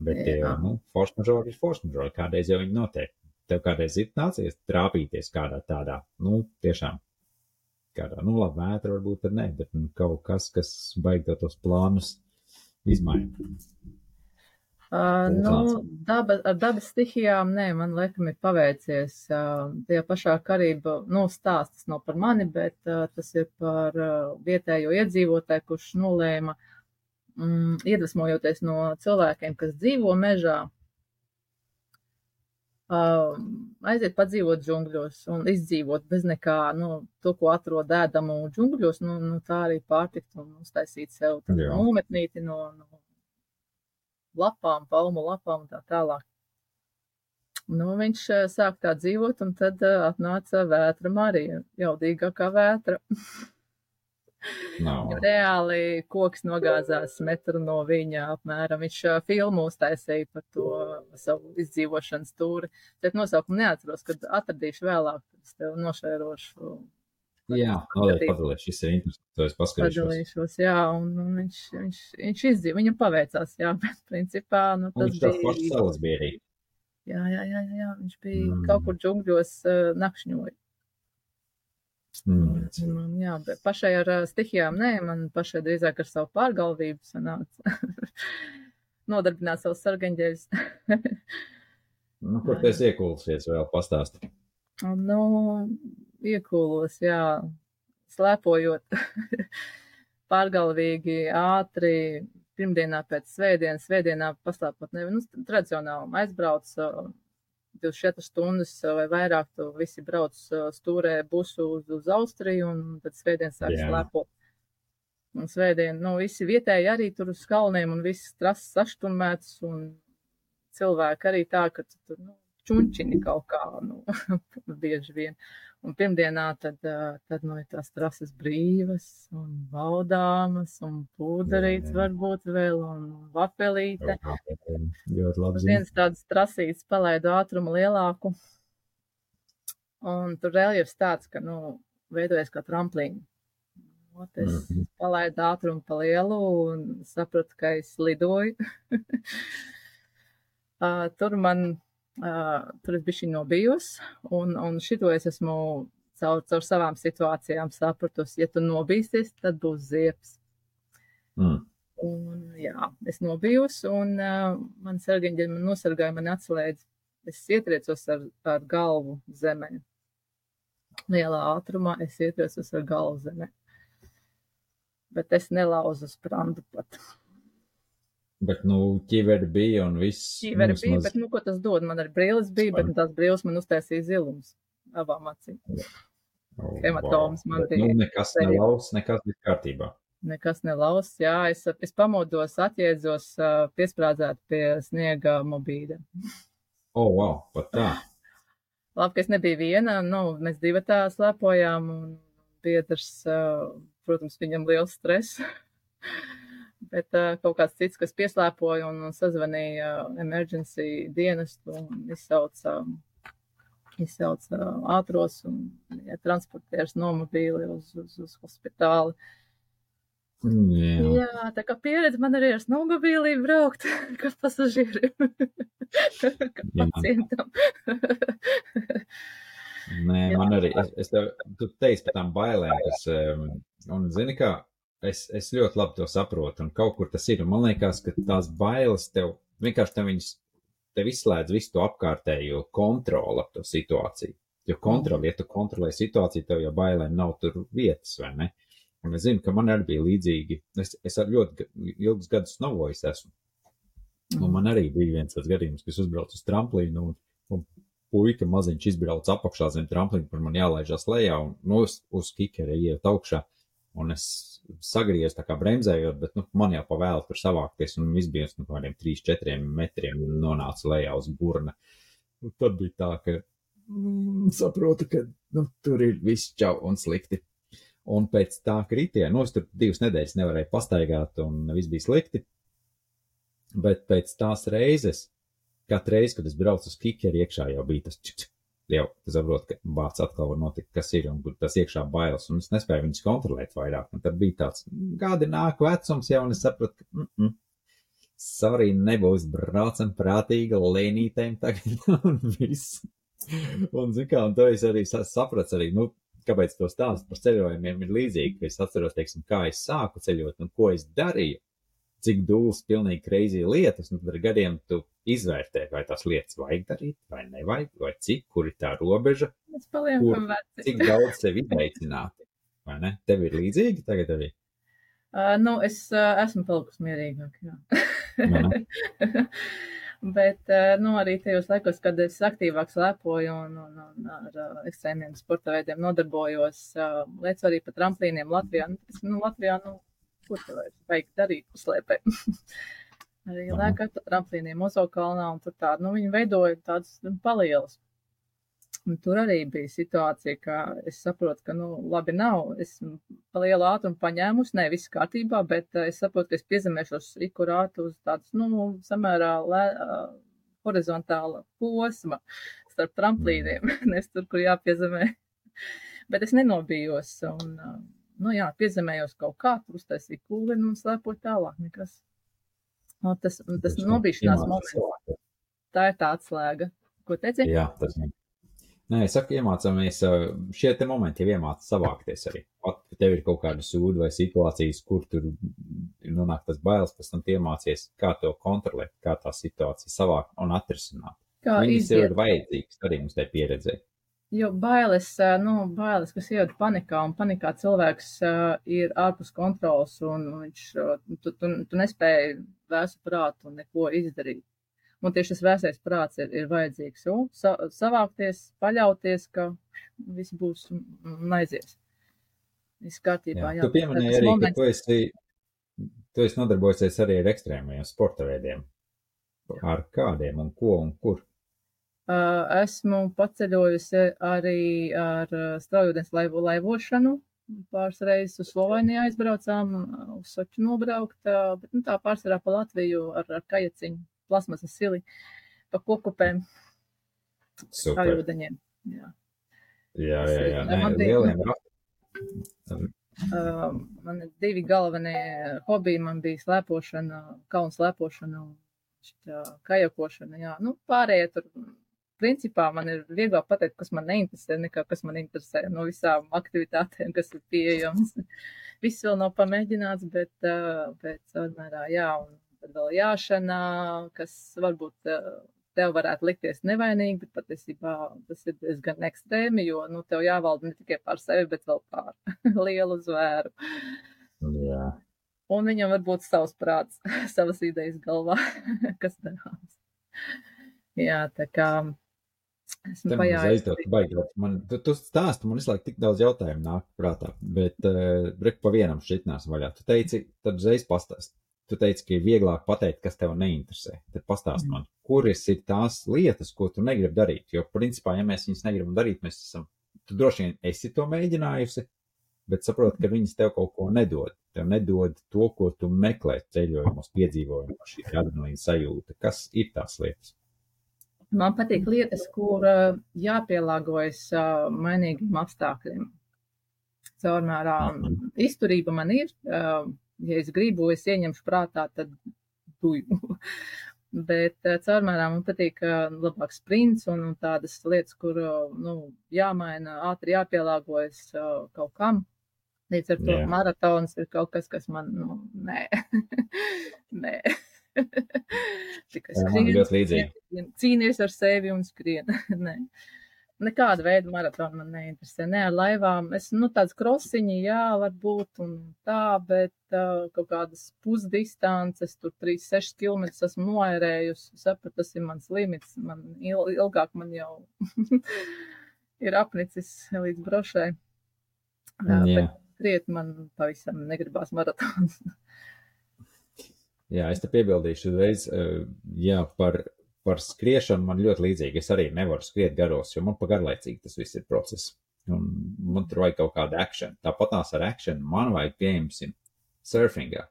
Bet, Jā. nu, force majeure ir force majeure, kādreiz jau viņi notiek. Tev kādreiz ir nācies trāpīties kādā tādā, nu, tiešām kādā, nu, labi, vētra varbūt ar ne, bet nu, kaut kas, kas baigta tos plānus izmaina. Uh, nu, daba, ar dabas stihijām, nē, man laikam ir paveicies. Uh, tie pašā karība, nu, stāstas nav par mani, bet uh, tas ir par uh, vietējo iedzīvotāju, kurš nolēma, mm, iedvesmojoties no cilvēkiem, kas dzīvo mežā, uh, aiziet padzīvot džungļos un izdzīvot bez nekā, nu, to, ko atrod ēdamu džungļos, nu, nu tā arī pārtikt un uztaisīt sev nometnīti no, no lapām, palmu lapām un tā tālāk. Nu, viņš sāk tā dzīvot, un tad atnāca vētra Marija, jaudīgākā vētra. No. Reāli koks nogāzās metru no viņa apmēram. Viņš filmu uztaisīja par to savu izdzīvošanas tūri. Bet nosaukumu neatceros, kad atradīšu vēlāk, tad es tev nošērošu. Jā, noteikti padalīšos. Šis ir interesants. Paskatīšos. Padalīšos, jā, un, un viņš, viņš, viņš izdzīvo, viņam paveicās, jā, bet principā, nu, tas viņš bija. Viņš tas pašs savas bija arī. Jā, jā, jā, jā, viņš bija mm. kaut kur džungļos uh, nakšņoja. Mm. Un, jā, bet pašai ar uh, stihijām nē, man pašai drīzāk ar savu pārgalvību sanāca. Nodarbināt savus sargaņģeļus. nu, kur tu esi iekūlusies vēl pastāsti? Nu, iekūlos, jā, slēpojot pārgalvīgi, ātri, pirmdienā pēc svētdienas, svētdienā paslēpot nevi, nu, tradicionāli aizbrauc 24 stundas vai vairāk, tu visi brauc stūrē busu uz, uz Austriju un tad svētdien sāk yeah. slēpot. Un svētdien, nu, visi vietēji arī tur uz kalniem un viss trases sašturmēts un cilvēki arī tā, ka tu tur, nu, čunčini kaut kā, nu, bieži vien. Un pirmdienā tad, tad nu, ir tās trases brīvas un baudāmas un pūdarīts varbūt vēl un vapelīte. Ļoti labi. Uz viens tāds trasīts palaidu ātrumu lielāku. Un tur reljefs tāds, ka, nu, veidojas kā tramplīni. Ot, es mm -hmm. palaidu ātrumu pa lielu un sapratu, ka es lidoju. uh, tur man Uh, tur es biju nobijos, un, un šito es esmu caur, caur savām situācijām sapratusi. Ja tu nobīsies, tad būs ziepes. Mm. Un, jā, es nobijos, un uh, man sargaņģi man nosargāja, man atslēdz. Es ietriecos ar, ar galvu zemē. Lielā ātrumā es ietriecos ar galvu zemē. Bet es nelauzu sprandu pat. Bet, nu, ķiveri bija un viss. Ķiveri bija, maz... bet, nu, ko tas dod? Man arī brīlis bija, Spar. bet nu, tās brīlis man uztaisīja zilums abām acīm. Oh, Hematomas wow. man bija. Nu, nekas nelaus, nekas bija kārtībā. Nekas nelaus, jā, es, es pamodos, atjēdzos, piesprādzēt pie sniega mobīda. O, oh, wow, pat tā. Labi, ka es nebiju viena, nu, mēs divi tā slēpojām, un biedrs, protams, viņam liels stress. Bet uh, kaut kāds cits, kas pieslēpoja un, sazvanīja uh, emergency dienestu un izsauca, izsauca ātros un ja, transportieris nomobīli uz, uz, uz hospitāli. Jā. Jā, tā kā pieredze man arī ar snowmobīlī braukt, kā pasažierim, kā pacientam. Nē, Jā. man arī, es, es tev, tu teici par tām bailēm, kas, un zini kā, es, es ļoti labi to saprotu, un kaut kur tas ir. Man liekas, ka tās bailes tev vienkārši tev viņas, tev izslēdz visu to apkārtējo kontroli ap to situāciju. Jo kontroli, ja tu kontrolē situāciju, tev jau bailēm nav tur vietas, vai ne? Un es zinu, ka man arī bija līdzīgi. Es, es ar ļoti ilgus gadus novojis esmu. Un man arī bija viens tāds gadījums, kas uzbrauc uz tramplīnu, un, un puika maziņš izbrauc apakšā zem tramplīna, kur man jālaižas lejā, un nu, uz, uz kikera iet augšā. Un es sagriezu, tā kā bremzējot, bet, nu, man jau pavēlu tur savākties, un viss bija, nu, kādiem 3-4 metriem nonāca lejā uz burna. Un tad bija tā, ka mm, saprotu, ka, nu, tur ir viss čau un slikti. Un pēc tā kritiena, nu, es tur divas nedēļas nevarēju pastaigāt, un viss bija slikti. Bet pēc tās reizes, katru reizi, kad es braucu uz kikeri, iekšā jau bija tas čik, jau saprotu, ka bāts atkal var notikt, kas ir, un tas iekšā bailes, un es nespēju viņus kontrolēt vairāk. Un tad bija tāds, gadi nāk vecums jau, un es sapratu, ka, mm -mm, sorry, nebūs braucam prātīga lēnītēm tagad, un viss. Un, zin kā, un to es arī sapratu arī, nu, kāpēc to stāstu par ceļojumiem ir līdzīgi, ka es atceros, teiksim, kā es sāku ceļot un ko es darīju cik dūls, pilnīgi kreizī lietas, un tad ar gadiem tu izvērtē, vai tās lietas vajag darīt, vai nevajag, vai cik, kur ir tā robeža, Mēs paliekam veci. cik daudz sev izneicināt. Vai ne? Tev ir līdzīgi tagad arī? Uh, nu, es uh, esmu palikusi mierīgāk, jā. Bet, eh, nu, arī tajos laikos, kad es aktīvāk slēpoju un, un, un ar uh, ekstrēmiem sporta veidiem nodarbojos, uh, lec arī pa tramplīniem Latvijā. Nu, tas, nu, Latvijā, nu, ko te vajag, darīt, slēpē. arī lēkā tramplīniem Ozokalnā un tur tādu, nu, viņi veidoja tādus nu, palielas. Un tur arī bija situācija, ka es saprotu, ka, nu, labi nav. Es lielu ātrumu paņēmusi, ne viss kārtībā, bet uh, es saprotu, ka es piezemēšos ikurātu uz tādas, nu, samērā lē, uh, horizontāla posma starp tramplīniem, nes tur, kur jāpiezemē. bet es nenobijos un, uh, nu, jā, piezemējos kaut kā, tur uztaisīju kūlinu un slēpoju tālāk nekas. No, tas tas nobīšanās moments. Tā ir tā atslēga. Ko teici? Jā, tas ir. Nē, es saku, iemācāmies, šie te momenti jau iemācās savākties arī. Pat, ja tev ir kaut kāda sūda vai situācijas, kur tur nonāk tas bailes, pēc tam iemācies, kā to kontrolēt, kā tā situācija savākt un atrisināt. Kā Viņas tev ir vajadzīgas arī mums te pieredzē. Jo bailes, nu, bailes, kas iet panikā, un panikā cilvēks ir ārpus kontrols, un viņš, tu, tu, tu nespēji vēsu prātu neko izdarīt. Un tieši tas vēsais prāts ir, ir vajadzīgs. Un sa, savākties, paļauties, ka viss būs un aizies. Viss kārtībā. Jā, jā. Tu pieminēji arī, moments... ka tu esi, tu esi nodarbojusies arī ar ekstrēmajiem sporta veidiem. Ar kādiem un ko un kur? Esmu paceļojusi arī ar straujūdens laivu laivošanu. Pāris reizes uz Sloveniju aizbraucām, uz Soču nobraukt, bet nu, tā pārsvarā pa Latviju ar, ar kajaciņu plasmasas sili pa kokupēm. Super. Ar ūdeņiem. Jā, jā, jā. jā. Nē, man lieliem Uh, man ir divi galvenie hobiji. Man bija slēpošana, kalnu slēpošana un kajakošana. Jā. Nu, pārējie tur, principā, man ir vieglāk pateikt, kas man neinteresē, nekā kas man interesē no visām aktivitātēm, kas ir pieejamas. Viss vēl nav pamēģināts, bet, uh, bet, mērā, jā, un tad vēl jāšanā, kas varbūt eh, tev varētu likties nevainīgi, bet patiesībā tas ir diezgan ekstrēmi, jo, nu, tev jāvalda ne tikai pār sevi, bet vēl pār lielu zvēru. Jā. Un viņam var būt savs prāts, savas idejas galvā, kas darāms. Jā, tā kā esmu pajājis. Man, tu, tu stāsti, man visu laiku tik daudz jautājumu nāk prātā, bet uh, rek pa vienam šitnās vaļā. Tu teici, tad uzreiz pastāst tu teici, ka ir vieglāk pateikt, kas tev neinteresē. Tad pastāst mm. man, kuras ir tās lietas, ko tu negribi darīt. Jo, principā, ja mēs viņus negribam darīt, mēs esam, tu droši vien esi to mēģinājusi, bet saproti, ka viņas tev kaut ko nedod. Tev nedod to, ko tu meklē ceļojumos, piedzīvojumos, šī adrenalīna sajūta. Kas ir tās lietas? Man patīk lietas, kur uh, jāpielāgojas uh, mainīgiem apstākļiem. Caurmērā izturība man ir, uh, ja es gribu, es ieņemšu prātā, tad tuju. Bet eh, caurmērā man patīk eh, labāks sprints un, un tādas lietas, kur eh, nu, jāmaina, ātri jāpielāgojas kaut kam. Līdz ar to yeah. maratons ir kaut kas, kas man, nu, nē, nē. Tikai skrien, cīnies ar sevi un skrien. nē nekāda veida maratona man neinteresē. Ne ar laivām. Es, nu, tāds krosiņi, jā, varbūt un tā, bet uh, kaut kādas pusdistances, tur 3-6 km esmu noērējusi. Sapratu, tas ir mans limits. Man il, ilgāk man jau ir apnicis līdz brošai. Uh, jā. Bet kriet man pavisam negribās maratons. Jā, es te piebildīšu uzreiz, uh, jā, par par skriešanu man ļoti līdzīgi. Es arī nevaru skriet garos, jo man pa garlaicīgi tas viss ir process. Un man tur vajag kaut kādu akciju. Tāpat tās ar akciju man vajag, pieņemsim, surfingā.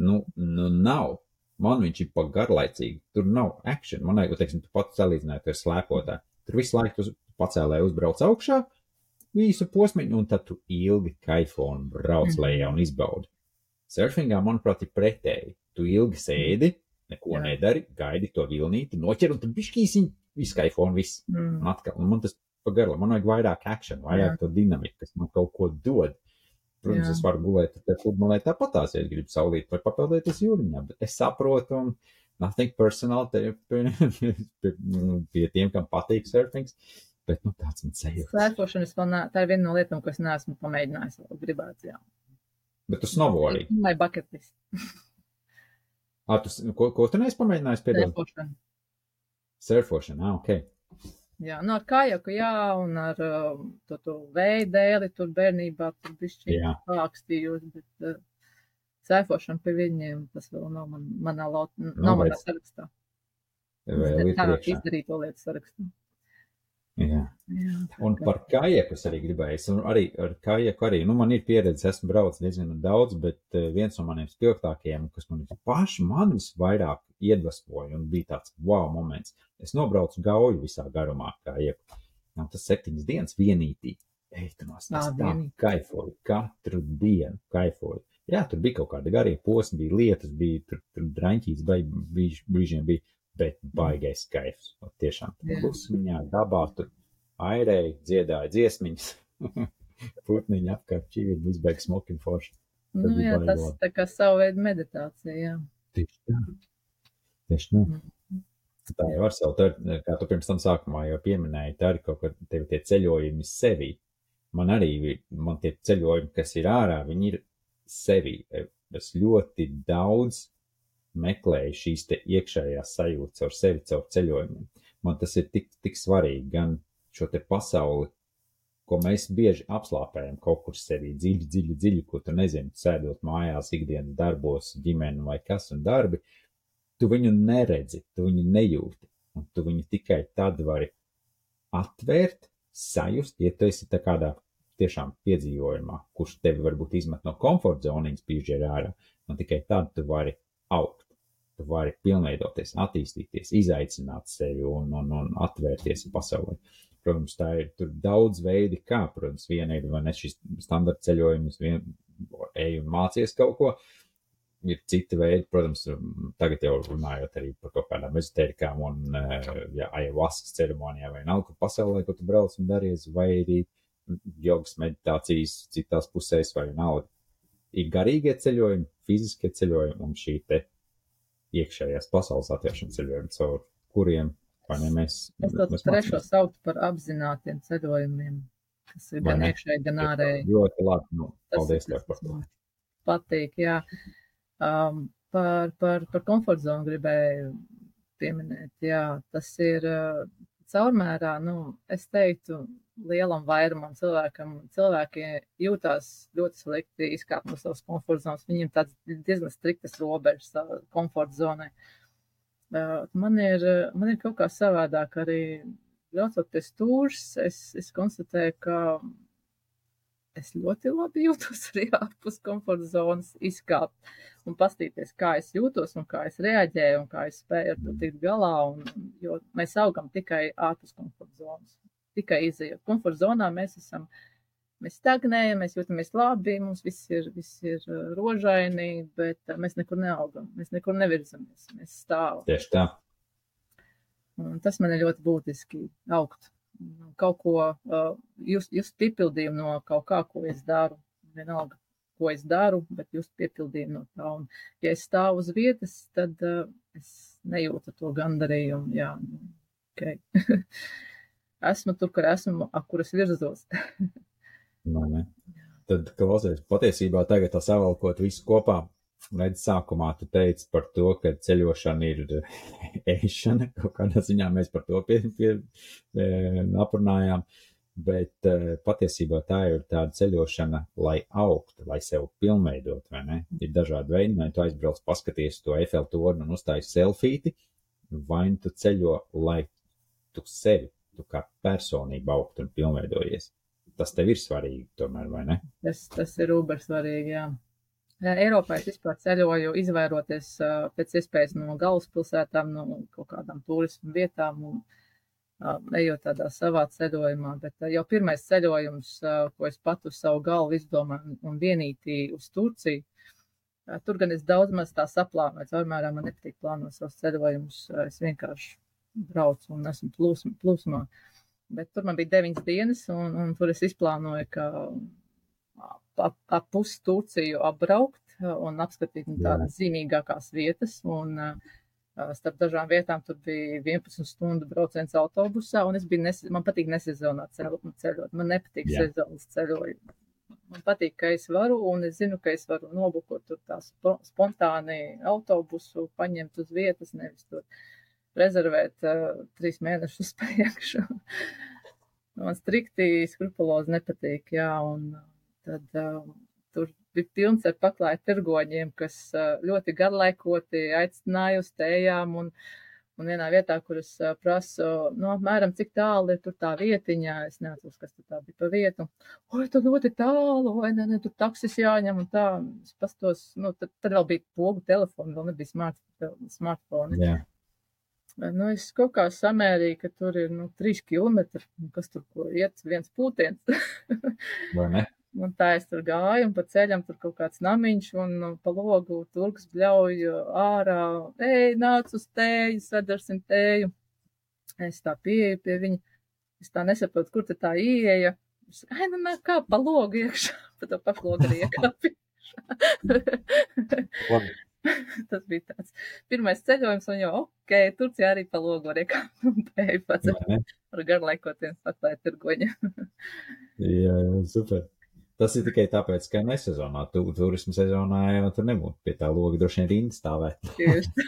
Nu, nu nav. Man viņš ir pa garlaicīgi. Tur nav akciju. Man vajag, teiksim, tu pats salīdzinātu ar slēpotāju. Tur visu laiku tu pacēlē uzbrauc augšā, visu posmiņu, un tad tu ilgi kaifo un brauc lejā un izbaudi. Surfingā, manuprāt, ir pretēji. Tu ilgi sēdi, neko Jā. nedari, gaidi to vilnīti, noķer un tad bišķīsiņ, izkaifo un viss. Mm. Un atkal, un man tas pagarla, man vajag vairāk action, vairāk Jā. to dinamiku, kas man kaut ko dod. Protams, Jā. es varu gulēt te futbolē tāpatās, ja gribu saulīt vai papildēties jūriņā, bet es saprotu un nothing personal te, pie, pie, pie tiem, kam patīk surfings. Bet, nu, tāds man sajūta. Slēpošanas vēl nā, tā ir viena no lietām, ko es neesmu pamēģinājis, gribētu, jā. Bet tu snowboardi. Vai bucket list. Ah, tu, ko, ko tu neesi pamēģinājis piedalīt? Slēpošana. Surfošana, ah, ok. Jā, nu ar kajaku, jā, un ar uh, to, to vēju dēli tur bērnībā tur bišķi Jā. pākstījos, bet uh, sēfošana pie viņiem, tas vēl nav man, manā, laut, nav manā bet sarakstā. Vēl ir Tā izdarīto lietu sarakstā. Jā. Jā, Un par kajaku es arī gribēju. Es arī ar kajaku arī, nu, man ir pieredze, esmu braucis diezgan daudz, bet eh, viens no maniem spilgtākajiem, kas man paši man visvairāk iedvesmoja un bija tāds wow moments. Es nobraucu gauju visā garumā kajaku. Un tas septiņas dienas vienītī. Es tā vienīgi. kaifoju, katru dienu kaifoju. Jā, tur bija kaut kādi garie posmi, bija lietas, bija tur, tur draņķīts, brīž, brīžiem bija, bet baigais kaifs. Un Tiešām Jā. klusmiņā, dabā tur airēja, dziedāja dziesmiņas. Putniņi apkārt čīvi, viss beigas smoking forši. Nu, bija jā, tas tā kā savu veidu meditācija, jā. Tieši tā. Tieši tā. Mhm. Tā jau var sev, tā, ir, kā tu pirms tam sākumā jau pieminēji, tā ir kaut kāda tev tie ceļojumi sevi. Man arī, man tie ceļojumi, kas ir ārā, viņi ir sevi. Es ļoti daudz meklēju šīs te iekšējās sajūtas ar sevi caur ceļojumiem. Man tas ir tik, tik svarīgi, gan šo te pasauli, ko mēs bieži apslāpējam kaut kur sevī dziļi, dziļi, dziļi, ko tu nezini, sēdot mājās, ikdienas darbos, ģimene vai kas un darbi. Tu viņu neredzi, tu viņu nejūti, un tu viņu tikai tad vari atvērt, sajust, ja tu esi tā kādā tiešām piedzīvojumā, kurš tevi varbūt izmet no komforta zonas, pīžģēr ārā, un tikai tad tu vari augt. Tu vari pilnveidoties, attīstīties, izaicināt sevi un, un, un atvērties pasaulē. Protams, tā ir tur daudz veidi, kā, protams, viena ir vai ne šis standarta ceļojums, vien ej un mācies kaut ko. Ir citi veidi, protams, tagad jau runājot arī par kaut kādām ezotērikām un eh, ja, ayahuaskas ceremonijām vai nav, kur pasaulē, ko tu brauc un daries, vai arī jogas meditācijas citās pusēs vai nav. Ir garīgie ceļojumi, fiziskie ceļojumi un šī te iekšējās pasaules atvēršana ceļojumi, caur kuriem, ne, mēs, Es to mēs trešo mācāmies. sauktu par apzinātiem ceļojumiem, kas ir Vai gan iekšēji, gan ārēji. Ļoti labi, nu, paldies tev par to. Patīk, jā. Um, par, par, par komforta zonu gribēju pieminēt. Jā, tas ir uh, caurmērā, nu, es teiktu, lielam vairumam cilvēkam, cilvēki jūtās ļoti slikti izkāpt no savas komforta zonas. Viņiem tāds diezgan striktas robežas savā komforta zonai. Man, ir, man ir kaut kā savādāk arī braucot pie stūres, es, es konstatēju, ka es ļoti labi jūtos arī ārpus komforta zonas izkāpt un pastīties, kā es jūtos un kā es reaģēju un kā es spēju ar to tikt galā. Un, jo mēs augam tikai ārpus komforta zonas. Tikai izējot. Komforta zonā mēs esam, mēs stagnējam, mēs jūtamies labi, mums viss ir, viss ir uh, rožaini, bet uh, mēs nekur neaugam, mēs nekur nevirzamies, mēs stāvam. Tieši tā. Un tas man ir ļoti būtiski augt. Kaut ko uh, just, just piepildījumu no kaut kā, ko es daru. Vienalga, ko es daru, bet just piepildījumu no tā. Un, ja es stāvu uz vietas, tad uh, es nejūtu to gandarījumu. Jā, nu, okay. esmu tur, kur esmu, ap kuras virzos. Nu. Tad, klausies, patiesībā tagad tā savalkot visu kopā. Redz, sākumā tu teici par to, ka ceļošana ir ēšana. Kaut kādā ziņā mēs par to pie, pie, pie, aprunājām. Bet eh, patiesībā tā ir tāda ceļošana, lai augtu, lai sevi pilnveidot, vai ne? Ir dažādi veidi, vai tu aizbrauc paskaties to Eiffel torni un uztājas selfīti, vai nu tu ceļo, lai tu sevi, tu kā personība augtu un pilnveidojies. Tas tev ir svarīgi, tomēr, vai ne? Tas, tas ir uber svarīgi, jā. Eiropā es vispār ceļoju, izvairoties pēc iespējas no galvaspilsētām, no kaut kādām turismu vietām un ejot tādā savā ceļojumā. Bet jau pirmais ceļojums, ko es pat uz savu galvu izdomāju un, vienītī uz Turciju, tur gan es daudz maz tā saplānoju, caurmērā man nepatīk plānot savus ceļojumus, es vienkārši braucu un esmu plūsm, plūsmā. Bet tur man bija deviņas dienas, un, un tur es izplānoju, ka ap, ap pusi Turciju apbraukt un apskatīt nu, tādas zīmīgākās vietas. Un, uh, starp dažām vietām tur bija 11 stundu brauciens autobusā, un es biju, nes, man patīk nesezonā ceļot, ceļot. man nepatīk Jā. sezonas ceļojumi. Man patīk, ka es varu, un es zinu, ka es varu nobukot tur tā spo- spontāni autobusu, paņemt uz vietas, nevis tur rezervēt uh, trīs mēnešus priekšu. Man strikti skrupulozi nepatīk, jā, un tad uh, tur bija pilns ar paklāju tirgoņiem, kas uh, ļoti garlaikoti aicināja uz tējām un uh, Un vienā vietā, kur es prasu, nu, apmēram cik tālu ir tur tā vietiņā, es neatceros, kas tur tā bija pa vietu. Oi, tur ļoti tālu, vai ne, ne, tur taksis jāņem un tā. Es pastos, nu, tad, tad vēl bija pogu telefoni, vēl nebija smart, smartphone. Jā. Nu, es kaut kā samērīju, ka tur ir, nu, trīs kilometri, kas tur, ko iet viens pūtiens. vai ne? Un tā es tur gāju, un pa ceļam tur kaut kāds namiņš, un nu, pa logu turks bļauj ārā, ej, nāc uz tēju, sadarsim tēju. Es tā pieeju pie viņa, es tā nesaprotu, kur tā ieeja. Es, ai, nu, nē, kā pa logu iekšā, pa to pašu logu arī iekāpju. Tas bija tāds pirmais ceļojums, un jau, ok, Turcijā arī pa logu var iekāpt un tēju pats ar garlaikotiem paklēt tirgoņa. jā, jā, super. Tas ir tikai tāpēc, ka nesezonā, tu, turismu sezonā jau tur nebūtu pie tā loga droši vien rinda stāvēt. Tieši.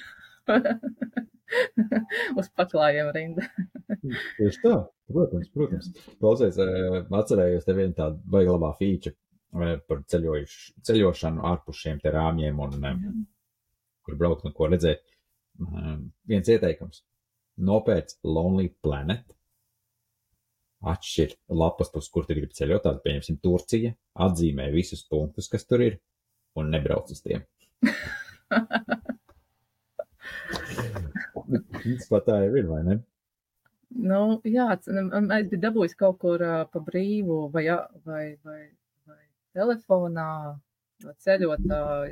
Uz paklājiem rinda. Tieši tā, protams, protams. Klausies, eh, atcerējos te vienu tādu baigi labā fīču eh, par ceļošanu ārpus šiem te rāmjiem un mm. Kur braukt un ko redzēt. Viens ieteikums. Nopēc Lonely Planet atšķir lapas, uz kur tu gribi ceļot. Tātad, pieņemsim, Turcija, atzīmē visus punktus, kas tur ir, un nebrauc uz tiem. Pat tā ir, vai ne? Nu, jā, es biju dabūjis kaut kur uh, pa brīvu vai, vai, vai, vai telefonā, ceļot uh,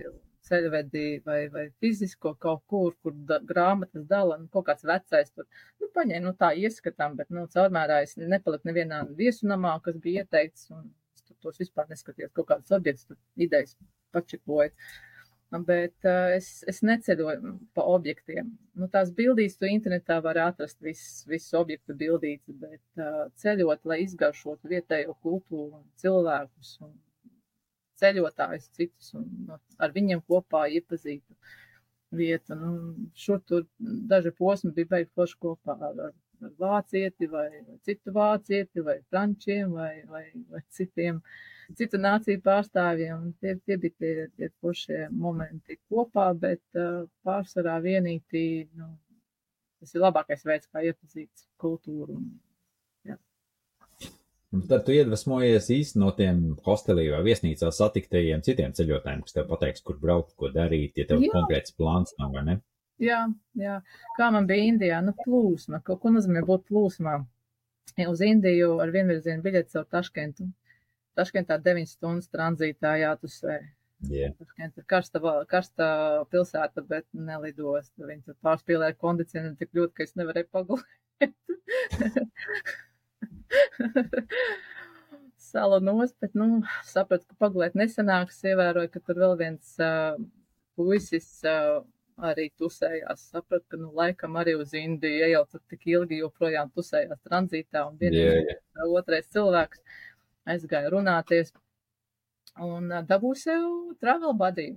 ceļvedī vai, vai fizisko kaut kur, kur da, grāmatas dala, nu, kaut kāds vecais tur, nu, paņēma, nu, tā ieskatām, bet, nu, caurmērā es nepaliku nevienā viesunamā, kas bija ieteikts, un es tur tos vispār neskatījos, kaut kādas objekts, tur idejas pačikoju. Bet uh, es, es neceļoju pa objektiem. Nu, tās bildīs tu internetā var atrast visus vis objektu bildītes, bet uh, ceļot, lai izgaršotu vietējo kultūru un cilvēkus un ceļotājus citus un ar viņiem kopā iepazītu vietu. Nu, šur tur daži posmi bija beigti forši kopā ar, ar, ar vācieti vai, citu vācieti vai frančiem vai, vai, vai citiem, citu nāciju pārstāvjiem. Tie, tie bija tie, tie foršie momenti kopā, bet uh, pārsvarā vienīgi, nu, tas ir labākais veids, kā iepazīt kultūru un Un tad tu iedvesmojies īsti no tiem hostelī vai viesnīcā satiktajiem citiem ceļotājiem, kas tev pateiks, kur braukt, ko darīt, ja tev jā. konkrēts plāns nav, vai ne? Jā, jā. Kā man bija Indijā, nu plūsma, ko, ko nozīmē būt plūsmā? Ja uz Indiju ar vienvirzienu biļeti caur Taškentu. Taškentā 9 stundas tranzītā jātusē. Yeah. Taškenta ir karsta, karsta pilsēta, bet nelidos. Viņi tur pārspīlē kondicionēri tik ļoti, ka es nevarēju pagulēt. salu nost, bet, nu, sapratu, ka pagulēt nesanāks, ievēroju, ka tur vēl viens uh, puisis uh, arī tusējās. Sapratu, ka, nu, laikam arī uz Indiju, ja jau tur tik ilgi joprojām tusējās tranzītā, un vienīgais yeah, yeah. otrais cilvēks aizgāja runāties, un uh, dabūju sev travel buddy,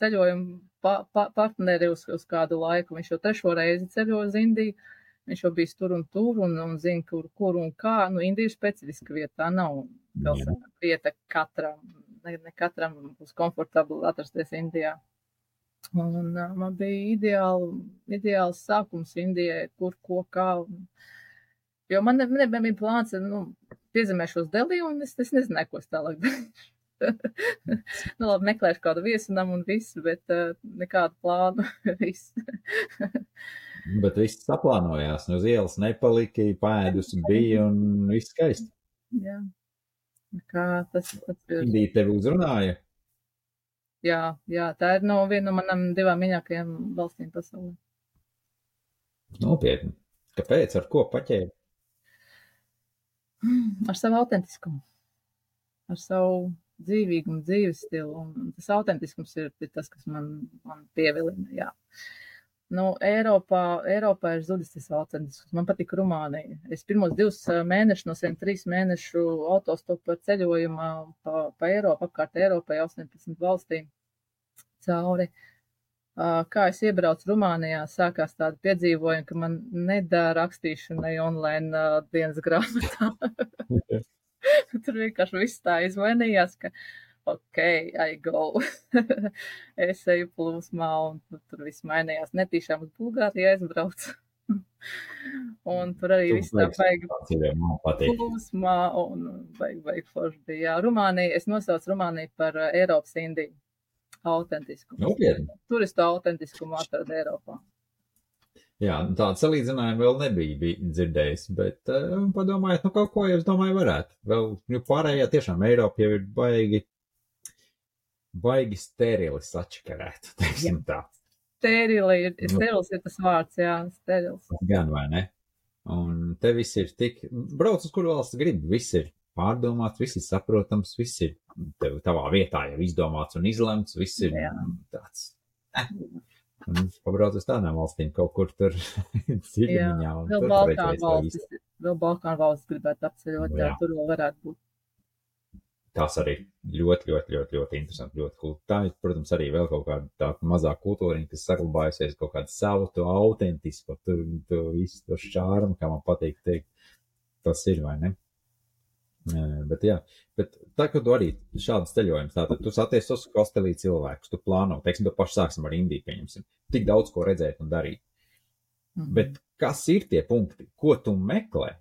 ceļojumu pa, pa, partneri uz, uz kādu laiku. Viņš jau trešo reizi ceļo uz Indiju Viņš jau bijis tur un tur un, un zina, kur, kur un kā. Nu, Indija ir specifiska vieta, tā nav pilsēta vieta katram. Ne, ne katram būs komfortabli atrasties Indijā. Un uh, man bija ideāli, ideāls sākums Indijai, kur, ko, kā. Jo man nebija ne, ne plāns, nu, piezemēšos Delī un es, es nezināju, ko es tālāk darīšu. nu, labi, meklēšu kādu viesunam un visu, bet uh, nekādu plānu. Bet viss saplānojās, no ielas nepalika, pēdus bija un viss skaisti. Jā. Kā tas, ir? Indija tevi uzrunāja? Jā, jā, tā ir no viena no manām divām mīļākajām valstīm pasaulē. Nopietni. Kāpēc? Ar ko paķēri? Ar savu autentiskumu. Ar savu dzīvīgumu, dzīves stilu. Un tas autentiskums ir, ir tas, kas man, man pievilina. Jā. Uh, Nu, Eiropā, Eiropā ir zudis tas autentisks. Man patīk Rumānija. Es pirmos divus eh, mēnešus no saviem trīs mēnešu autostopu ceļojumā pa, pa Eiropu, apkārt Eiropai, 18 valstīm cauri. kā es iebraucu Rumānijā, sākās tāda piedzīvojuma, ka man nedara rakstīšanai online uh, dienas grāmatā. Tur vienkārši viss tā izmainījās, ka ok, I go. es eju plūsmā un tu, tur viss mainījās. Netīšām uz Bulgāriju aizbraucu. un tur arī viss tā baigi plūsmā un baigi, baigi forši bija. Jā, Rumānija, es nosaucu Rumāniju par uh, Eiropas Indiju autentiskumu. Nopietni. Turistu autentiskumu atrada Eiropā. Jā, tādu salīdzinājumu vēl nebija dzirdējis, bet uh, padomājiet, nu kaut ko jau es domāju varētu. Vēl, nu pārējā tiešām Eiropa jau ir baigi, baigi sterili sačakarēt. Sterili ir, nu, sterils ir tas vārds, jā, sterils. Gan vai ne? Un te viss ir tik, brauc uz kuru valsts grib, viss ir pārdomāts, viss ir saprotams, viss ir tev tavā vietā jau izdomāts un izlemts, viss ir Jā. tāds. Un pabrauc uz tādām valstīm kaut kur tur dziļumā. Vēl Balkānu valstis, vēl Balkānu valstis gribētu apceļot, jā, tur vēl varētu būt. Tas arī ļoti, ļoti, ļoti, ļoti interesanti, ļoti cool. Tā ir, protams, arī vēl kaut kāda tā mazā kultūriņa, kas saglabājusies kaut kādu savu, to autentisku, tur, to visu to šķārmu, kā man patīk teikt. Tas ir, vai ne? Bet, jā, bet tā, kad tu arī šādas ceļojumus, tātad tu saties uz kostelī cilvēkus, tu plāno, teiksim, tu paši sāksim ar Indiju, pieņemsim, tik daudz ko redzēt un darīt. Mm -hmm. Bet kas ir tie punkti, ko tu meklē?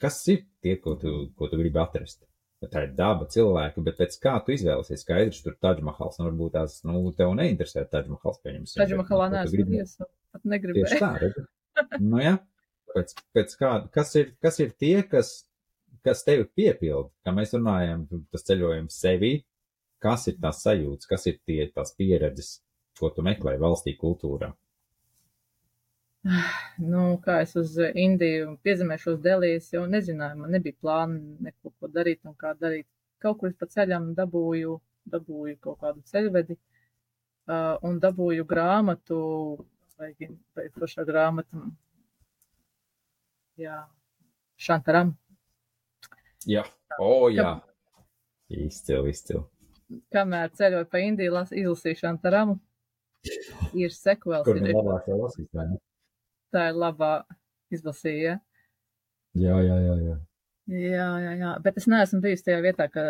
Kas ir tie, ko tu, ko tu gribi atrast? Tā ir daba, cilvēki, bet pēc kā tu izvēlēsies, skaidrs, tur Taģmahals, nu, varbūt tās, nu, tev neinteresē Taģmahals, pieņemsim. Taģmahalā neesmu gribi... iesa, pat negribēju. Tieši tā, redzi. nu, jā, pēc, pēc kā, kas ir, kas ir tie, kas kas tevi piepilda, kā mēs runājam, tas ceļojums sevi, kas ir tās sajūtas, kas ir tie tās pieredzes, ko tu meklē valstī kultūrā? Nu, kā es uz Indiju piezemēšos Delijas, jau nezināju, man nebija plāna neko ko darīt un kā darīt. Kaut kur pa ceļam dabūju, dabūju kaut kādu ceļvedi uh, un dabūju grāmatu, vai, vai foršā grāmata, jā, Šantaram, Jā, o, oh, jā. Izcili, izcili. Kamēr ceļoju pa Indiju, las, izlasīšanu taramu, ir sekvēls. Kur ir labāk jau lasīt, vai ne? Tā ir labā izlasīja. Jā, jā, jā, jā. Jā, jā, jā, bet es neesmu bijis tajā vietā, ka,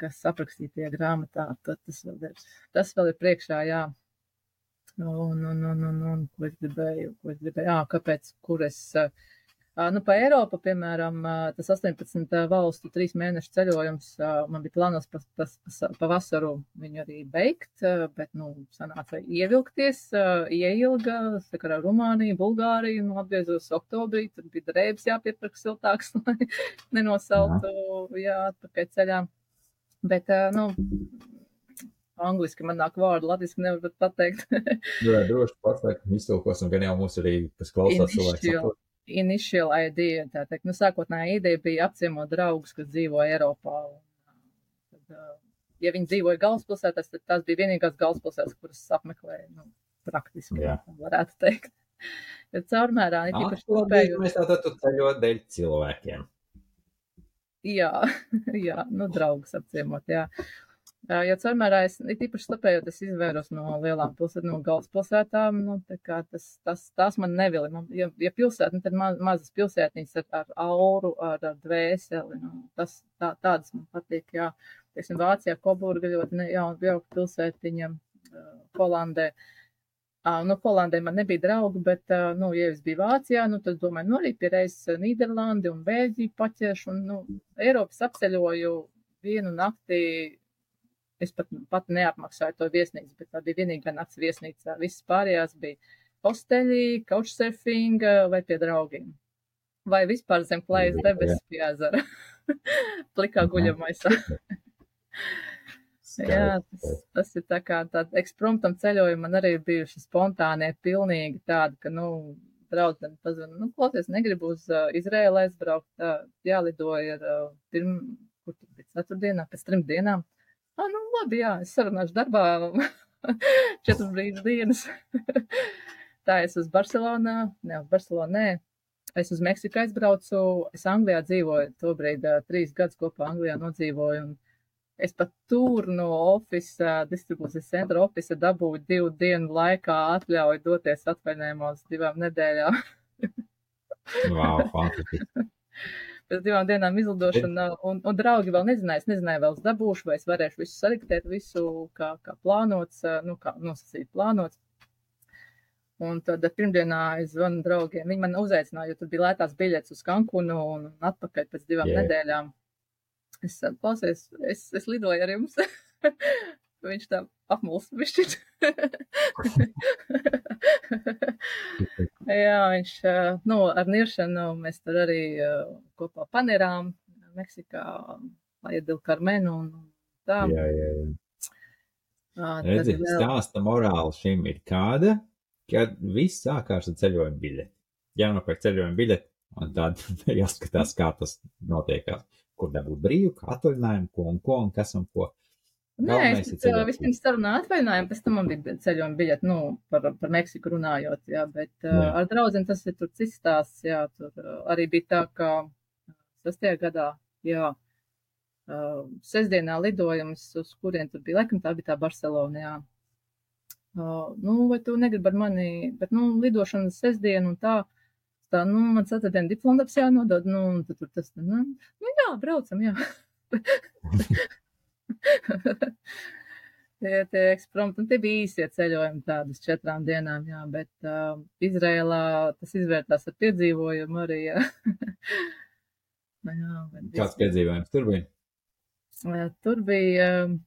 kas aprakstītajā grāmatā, tad tas vēl ir, tas vēl ir priekšā, jā. Un, un, un, un, un, ko es gribēju, ko es gribēju, jā, kāpēc, kur es, uh, Nu, pa Eiropu, piemēram, tas 18 valstu trīs mēnešu ceļojums, man bija plānos pa, pa, pa, pa vasaru viņu arī beigt, bet, nu, sanāca ievilkties, ieilga, sakarā Rumāniju, Bulgāriju, nu, atgriezos oktobrī, tur bija drēbes jāpiepirk siltāks, lai nenosaltu, jā, atpakaļ ceļā. Bet, nu, angliski man nāk vārdu, latviski nevar pat pateikt. Jā, droši pateikt, iztulkosim, gan jau mums arī, kas klausās cilvēks initial idea, tā teikt, nu, sākotnējā ideja bija apciemot draugus, kas dzīvo Eiropā. Un, tad, ja viņi dzīvoja galvaspilsētās, tad tās bija vienīgās galvaspilsētas, kuras apmeklēja, nu, praktiski, Jā. varētu teikt. Ja caurmērā ir īpaši kopēju. Mēs tātad tu ceļot dēļ cilvēkiem. Jā, jā, nu, draugus apciemot, jā. Jo caurmērā es, īpaši slapējot, es izvēros no lielām pilsētām, no galvaspilsētām, nu, tas, tas, tās man nevili. Man, ja, ja pilsēta, nu, tad maz, mazas pilsētiņas ar, ar auru, ar, ar dvēseli, nu, tas, tā, tādas man patīk, jā. Teiksim, Vācijā, Koburga ļoti jauna, jauka pilsētiņa, Holandē. Nu, Holandē man nebija draugi, bet, nu, ja es biju Vācijā, nu, tad domāju, nu, arī pie reizes Nīderlandi un Bēļģiju paķeršu, un, nu, Eiropas apceļoju vienu nakti Es pat, pat neapmaksāju to viesnīcu, bet tā bija vienīgā nakts viesnīcā. Visas pārējās bija hosteļi, couchsurfing vai pie draugiem. Vai vispār zem klājas debesis pie ezera. Plikā guļamaisā. Jā, tas, tas ir tā kā tāda ekspromtam ceļojuma man arī ir bijuši spontānie, pilnīgi tādi, ka, nu, draudzene pazvan, nu, klausies, negribu uz uh, Izrēlu aizbraukt, uh, jālidoja ar, uh, pirm, kur tur bija ceturtdienā, pēc trim dienām. Ah, nu, labi, jā, es sarunāšu darbā četras brīžas dienas. Tā es uz Barcelonā, ne uz Barcelonu, nē. Es uz Meksiku aizbraucu, es Anglijā dzīvoju, tobrīd trīs gadus kopā Anglijā nodzīvoju, un Es pat tur no oficiāla, distribūcijas centra oficiāla dabūju divu dienu laikā atļauju doties atvaļinājumos divām nedēļām. wow, fantastiski. Pēc divām dienām izlidošana, un, un draugi vēl nezināja, es nezināju, vēl es dabūšu, vai es varēšu visu saliktēt, visu kā, kā plānots, nu, kā nosacīt plānots. Un tad pirmdienā es zvanu draugiem. Viņi man uzaicināja, jo tur bija lētās biļetes uz Kankunu un atpakaļ pēc divām yeah. nedēļām. Es saku, klausies, es, es lidoju ar jums. Viņš tā apmuls višķiņš. Jā, viņš, nu, ar niršanu mēs tur arī kopā panirām Meksikā, Laja Karmenu un tā. Jā, jā, jā. Redzi, vēl... stāsta morāli šim ir kāda, kad viss sākās ar ceļojuma biļeti. Jānopērk ceļojuma biļeti, un tad jāskatās, kā tas notiekās. Kur dabūt brīvu, kā atvaļinājumu, ko un ko un kas un ko. Nē, es uh, vispirms sarunāju atvaļinājumu, pēc tam man bija ceļojuma biļete, nu, par, par Meksiku runājot, jā, bet uh, jā. ar draudzen tas ir tur cits stāsts, jā, tur uh, arī bija tā, ka sastajā gadā, jā, uh, sestdienā lidojums, uz kurien tur bija, laikam tā bija tā Barcelona, jā, Uh, nu, vai tu negribi ar mani, bet, nu, lidošana sestdien un tā, tā, nu, man ceturtdien diplomdarbs jānodod, nu, un tad tur tas, nu, nu jā, braucam, jā. tie, tie ekspromti, un tie bija īsie ceļojumi tādas četrām dienām, jā, bet uh, Izrēlā tas izvērtās ar piedzīvojumu arī, jā. nu, jā Kāds piedzīvojums tur bija? Uh, tur bija. Uh,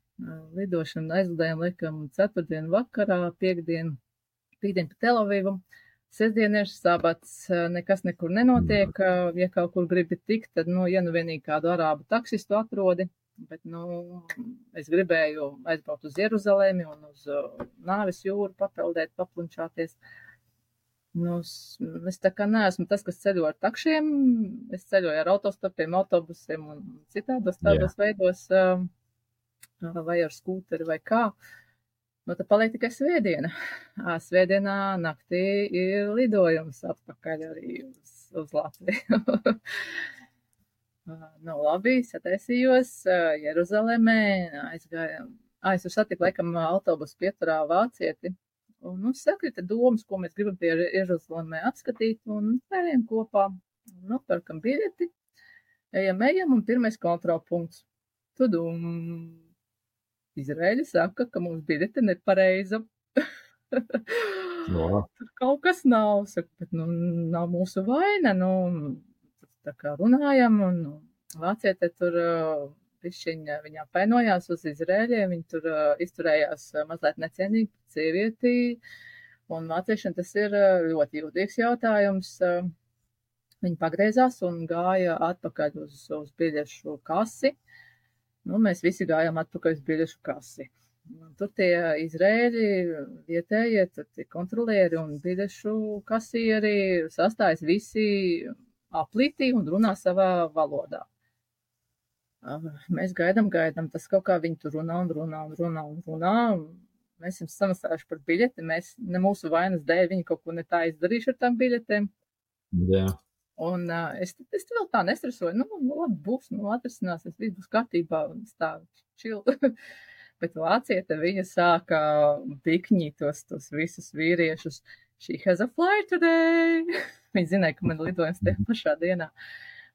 lidošanu aizlidējām laikam ceturtdien vakarā, piekdien, pīdien pa Telavivu. Sestdien ir sabats, nekas nekur nenotiek. Ja kaut kur gribi tikt, tad, nu, ja nu vienīgi kādu arābu taksistu atrodi, bet, nu, es gribēju aizbraukt uz Jeruzalemi un uz nāves jūru, papeldēt, paplunčāties. Nu, es tā kā neesmu tas, kas ceļo ar takšiem, es ceļoju ar autostopiem, autobusiem un citādos tādos Jā. veidos. Uh, vai ar skūteri vai kā. Nu, tad paliek tikai svētdiena. Svētdienā naktī ir lidojums atpakaļ arī uz, uz Latviju. nu, labi, sataisījos Jeruzalemē, aizgājām. Ah, es satiku laikam autobusu pieturā vācieti. Un nu, sakrita domas, ko mēs gribam pie Jeruzalemē apskatīt, un spēlējam kopā. Nopērkam biļeti, ejam, ejam, un pirmais kontrolpunkts. Tudum, Izraēļi saka, ka mums biļete nepareiza. no. Tur kaut kas nav, saka, bet nu, nav mūsu vaina. Nu, tā kā runājam, un nu, vāciete tur pišķiņa, viņa apvainojās uz Izrēļiem, viņa tur izturējās mazliet necienīgi sievietī, un vāciešiem tas ir ļoti jūtīgs jautājums. Viņa pagriezās un gāja atpakaļ uz, uz biļešu kasi. Nu, mēs visi gājām atpakaļ uz biļešu kasi. Tur tie izrēļi, vietējie, tur tie kontrolieri un biļešu kasieri sastājas visi aplītī un runā savā valodā. Mēs gaidām, gaidām, tas kaut kā viņi tur runā un runā un runā un runā. Mēs esam samaksājuši par biļeti, mēs ne mūsu vainas dēļ viņi kaut ko ne tā izdarījuši ar tām biļetēm. Jā. Un uh, es, es vēl tā nestresoju, nu, nu labi, būs, nu, atrisināsies, viss būs kārtībā, un es tā čil. Bet vāciete viņa sāka pikņīt tos, tos visus vīriešus. She has a flight today. viņa zināja, ka man lidojums te pašā dienā.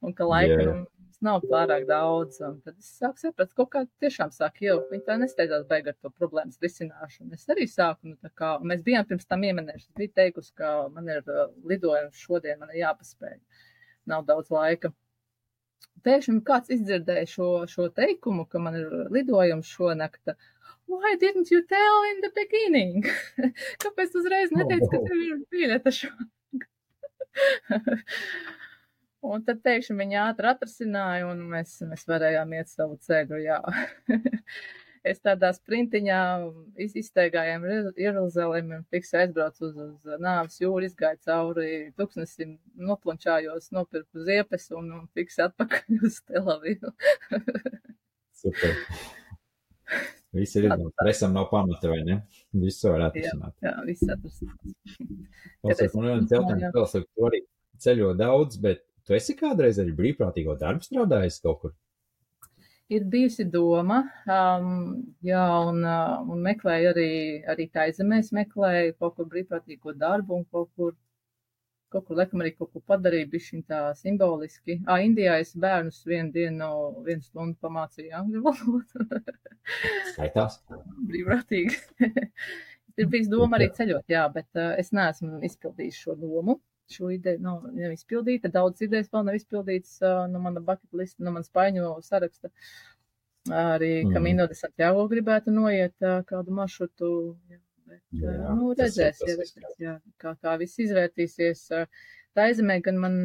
Un ka laika yeah. nav pārāk daudz. Tad es sāku saprast, kaut kā tiešām sāk jau. Viņa tā nesteidzās beig ar to problēmas risināšanu. Es arī sāku, nu kā, mēs bijām pirms tam ieminējuši. Es biju teikusi, ka man ir lidojums šodien, man ir jāpaspēj nav daudz laika. Pēkšņi kāds izdzirdēja šo, šo teikumu, ka man ir lidojums šonakt. Why didn't you tell in the beginning? Kāpēc uzreiz neteici, ka tev ir biļete šonakt? un tad pēkšņi viņi ātri atrasināja, un mēs, mēs varējām iet savu ceļu. es tādā sprintiņā iz, izteigājām Jeruzalemi un fiks aizbraucu uz, uz nāves jūru, izgāju cauri tūkstnesim, noplunčājos, nopirku ziepes un, un fiks atpakaļ uz Telavivu. Super. Viss ir izdevies. Presam nav pamata, vai ne? Visu var atrisināt. Jā, jā viss atrisināt. Pasaka, man viens jautājums vēl, saka, tu arī ceļo daudz, bet tu esi kādreiz arī brīvprātīgo darbu strādājis kaut kur? ir bijusi doma, um, jā, un, uh, un meklēju arī, arī taizemēs, meklēju kaut kur brīvprātīgo darbu un kaut kur, kaut kur, laikam arī kaut ko padarīju, bišķiņ tā simboliski. Ā, Indijā es bērnus vienu dienu, vienu stundu pamācīju angļu valodu. Skaitās. Brīvprātīgi. ir bijis doma arī ceļot, jā, bet uh, es neesmu izpildījis šo domu šo ideju nav, nav izpildīta. Daudz idejas vēl nav izpildītas uh, no mana bucket lista, no manas paņu saraksta. Arī mm. Camino de Santiago gribētu noiet uh, kādu maršrutu. Jā, jā, nu, redzēs, jā, redzēs, jā, kā, kā viss izvērtīsies. Tā aizemē gan man,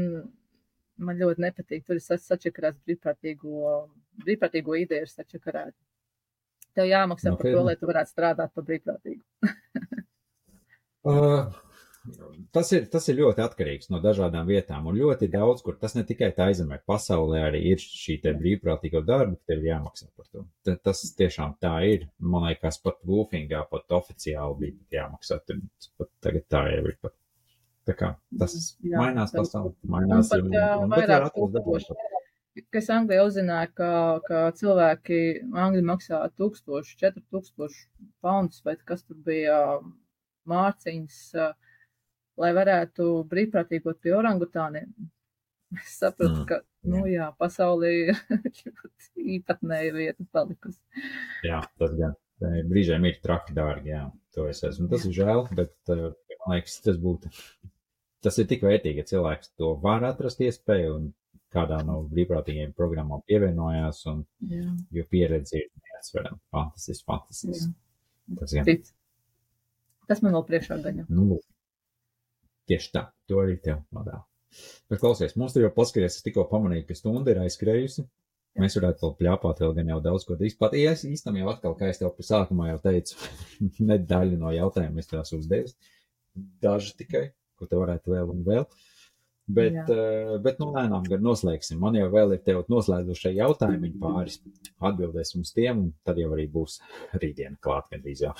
man ļoti nepatīk. Tur es sačakarās brīvprātīgo, brīvprātīgo ideju sačakarēt. Tev jāmaksā no, par to, lai tu varētu strādāt par brīvprātīgu. uh, Tas ir, tas ir ļoti atkarīgs no dažādām vietām, un ļoti daudz, kur tas ne tikai tā aizemē, pasaulē arī ir šī brīvprātīgo darbu, ka tev ir jāmaksā par to. T tas tiešām tā ir. Man liekas, pat Wolfingā pat oficiāli bija jāmaksā. Tur pat tagad tā jau ir. Pat. Tā kā tas jā, mainās pasauli, mainās. Pat, un, un, vairāk tūkstoši. Kas Anglijā uzzināja, ka, ka cilvēki Angļi maksā 1000, 4000 poundus, vai kas tur bija mārciņas. Uh, lai varētu brīvprātīgot pie orangutāniem. Es saprotu, mm. ka, nu jā, pasaulē ir ļoti īpatnēja vieta palikusi. Jā, tas gan. Brīžiem ir traki dārgi, jā, to es esmu. Tas ir žēl, bet, uh, man liekas, tas būtu, tas ir tik vērtīgi, ja cilvēks to var atrast iespēju un kādā no brīvprātīgiem programmām pievienojās, un, jā. jo pieredze ir neatsverama. Fantastisks, fantastisks. Tas, gan. tas man vēl priekšā gaņa. Nu, Tieši tā, to arī tev novēlu. Bet klausies, mums tur jau paskaties, es tikko pamanīju, ka stunda ir aizskrējusi. Mēs varētu vēl pļāpāt, vēl gan jau daudz ko darīt. Pat, ja es īstenībā jau atkal, kā es tev sākumā jau teicu, nedaļu no jautājumiem es tās uzdevu. Daži tikai, ko te varētu vēl un vēl. Bet, uh, bet nu, lēnām gan noslēgsim. Man jau vēl ir tev noslēdzošie jautājumi pāris. Atbildēsim uz tiem, un tad jau arī būs rītdiena klāt gandrīz jau.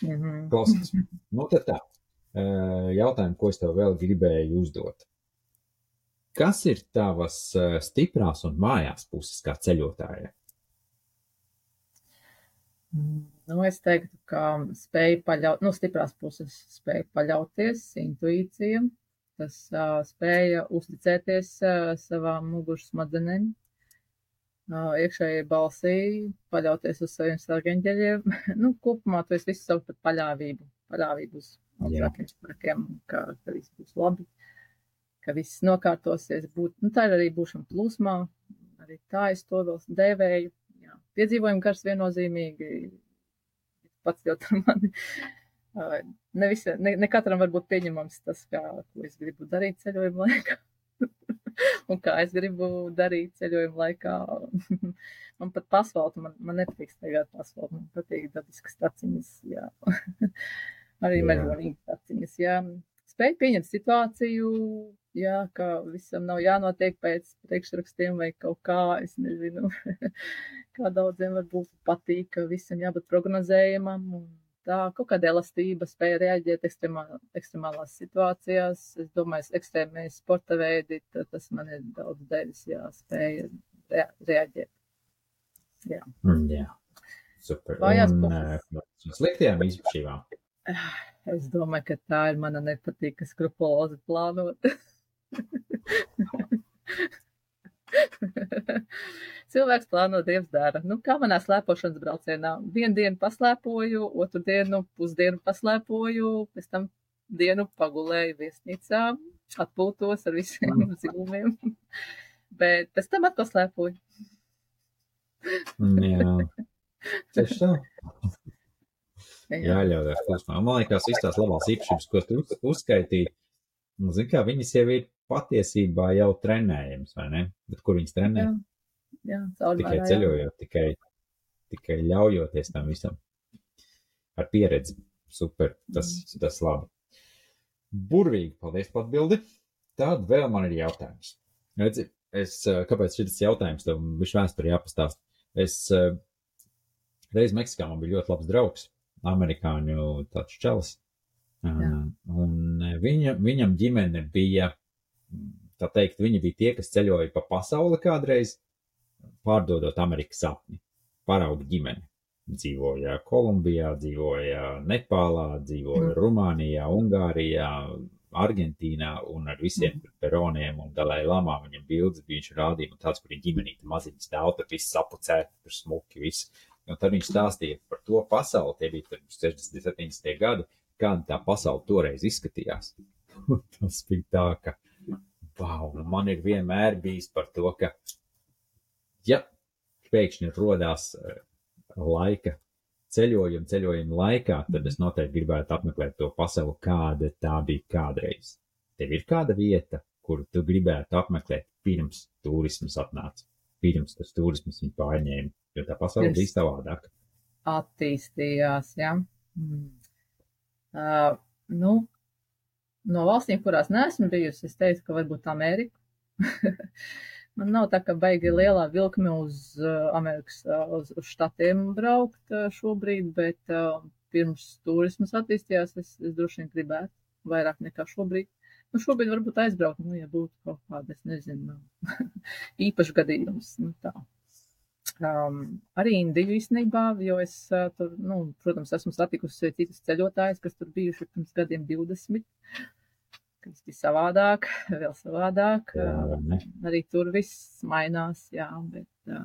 Mm -hmm. Klausies. Nu, tad tā. Eh, jautājumu, ko es tev vēl gribēju uzdot. Kas ir tavas eh, stiprās un mājās puses kā ceļotājai? Mm, nu, es teiktu, ka spēja paļaut, nu, stiprās puses spēja paļauties, intuīcija, tas uh, spēja uzticēties uh, savām muguras smadzenēm, uh, iekšējai balsī, paļauties uz saviem sargeņģeļiem. nu, kopumā tu esi visu savu pat paļāvību, paļāvību uz augstākiem spēkiem, ka, ka viss būs labi, ka viss nokārtosies. Būt, nu, tā ir arī būšana plūsmā, arī tā es to vēl dēvēju. Jā. Piedzīvojumi gars viennozīmīgi, pats jau tur mani. Ne, visi, ne, ne katram var būt pieņemams tas, kā, ko es gribu darīt ceļojuma laikā. un kā es gribu darīt ceļojuma laikā. man pat pasvaltu, man, man nepatīk staigāt pasvaltu, man patīk dabiskas taciņas, jā. arī mežonīgas atziņas, jā. Spēj pieņemt situāciju, jā, ka visam nav jānotiek pēc priekšrakstiem vai kaut kā, es nezinu, kā daudziem varbūt patīk, ka visam jābūt prognozējumam un tā kaut kāda elastība, spēja reaģēt ekstremā, ekstremālās situācijās. Es domāju, ekstrēmie sporta veidi, tas man ir daudz devis, jā, spēja rea reaģēt. Jā. Mm, jā. Super. Vājās un, uh, sliktajām izpašībām. Es domāju, ka tā ir mana nepatīka skrupuloza plānot. Cilvēks plāno, Dievs dara. Nu, kā manā slēpošanas braucienā. Vienu dienu paslēpoju, otru dienu pusdienu paslēpoju, pēc tam dienu pagulēju viesnīcā, atpūtos ar visiem zilumiem. Bet pēc tam atkal slēpoju. Jā, tieši tā. Jāļaujas klusumā. Man liekas, visas tās labās īpašības, ko tu uzskaitīji, nu, zin kā, viņas jau ir patiesībā jau trenējams, vai ne? Bet kur viņas trenē? Jā, jā tikai jā. ceļojot, tikai, tikai ļaujoties tam visam. Ar pieredzi. Super, tas, mm. tas labi. Burvīgi, paldies par atbildi. Tad vēl man ir jautājums. Redzi, es, kāpēc šis jautājums tev viņš vēsturi jāpastāst? Es reiz Meksikā man bija ļoti labs draugs, amerikāņu tāds čels. Jā. Un viņa, viņam ģimene bija, tā teikt, viņi bija tie, kas ceļoja pa pasauli kādreiz, pārdodot Amerikas sapni, paraugu ģimeni. Dzīvoja Kolumbijā, dzīvoja Nepālā, dzīvoja mm. Rumānijā, Ungārijā, Argentīnā un ar visiem mm. peroniem un dalai lamā viņam bildes bija viņš rādīja, un tāds, kur viņa ģimenīte maziņas stāv, tur viss sapucēta, tur smuki, viss. Un tad viņš stāstīja par to pasauli, tie bija 60, 70 gadi, kāda tā pasaule toreiz izskatījās. Tas bija tā, ka, wow, man ir vienmēr bijis par to, ka, ja pēkšņi rodās eh, laika ceļojuma, ceļojuma laikā, tad es noteikti gribētu apmeklēt to pasauli, kāda tā bija kādreiz. Tev ir kāda vieta, kuru tu gribētu apmeklēt pirms turismas atnāca, pirms tas turismas viņu pārņēma, jo tā pasaule bija savādāka. attīstījās, jā. Mm. Uh, nu, no valstīm, kurās neesmu bijusi, es teicu, ka varbūt Amerika. Man nav tā, ka baigi lielā vilkme uz uh, Amerikas, uh, uz, uz štatiem braukt uh, šobrīd, bet uh, pirms turismas attīstījās, es, es droši vien gribētu vairāk nekā šobrīd. Nu, šobrīd varbūt aizbraukt, nu, ja būtu kaut kāda, es nezinu, īpašs gadījums, nu tā. Um, arī Indiju īstenībā, jo es uh, tur, nu, protams, esmu satikusi citus ceļotājus, kas tur bijuši pirms gadiem 20, kas bija savādāk, vēl savādāk. Jā, ne? Arī tur viss mainās, jā, bet uh,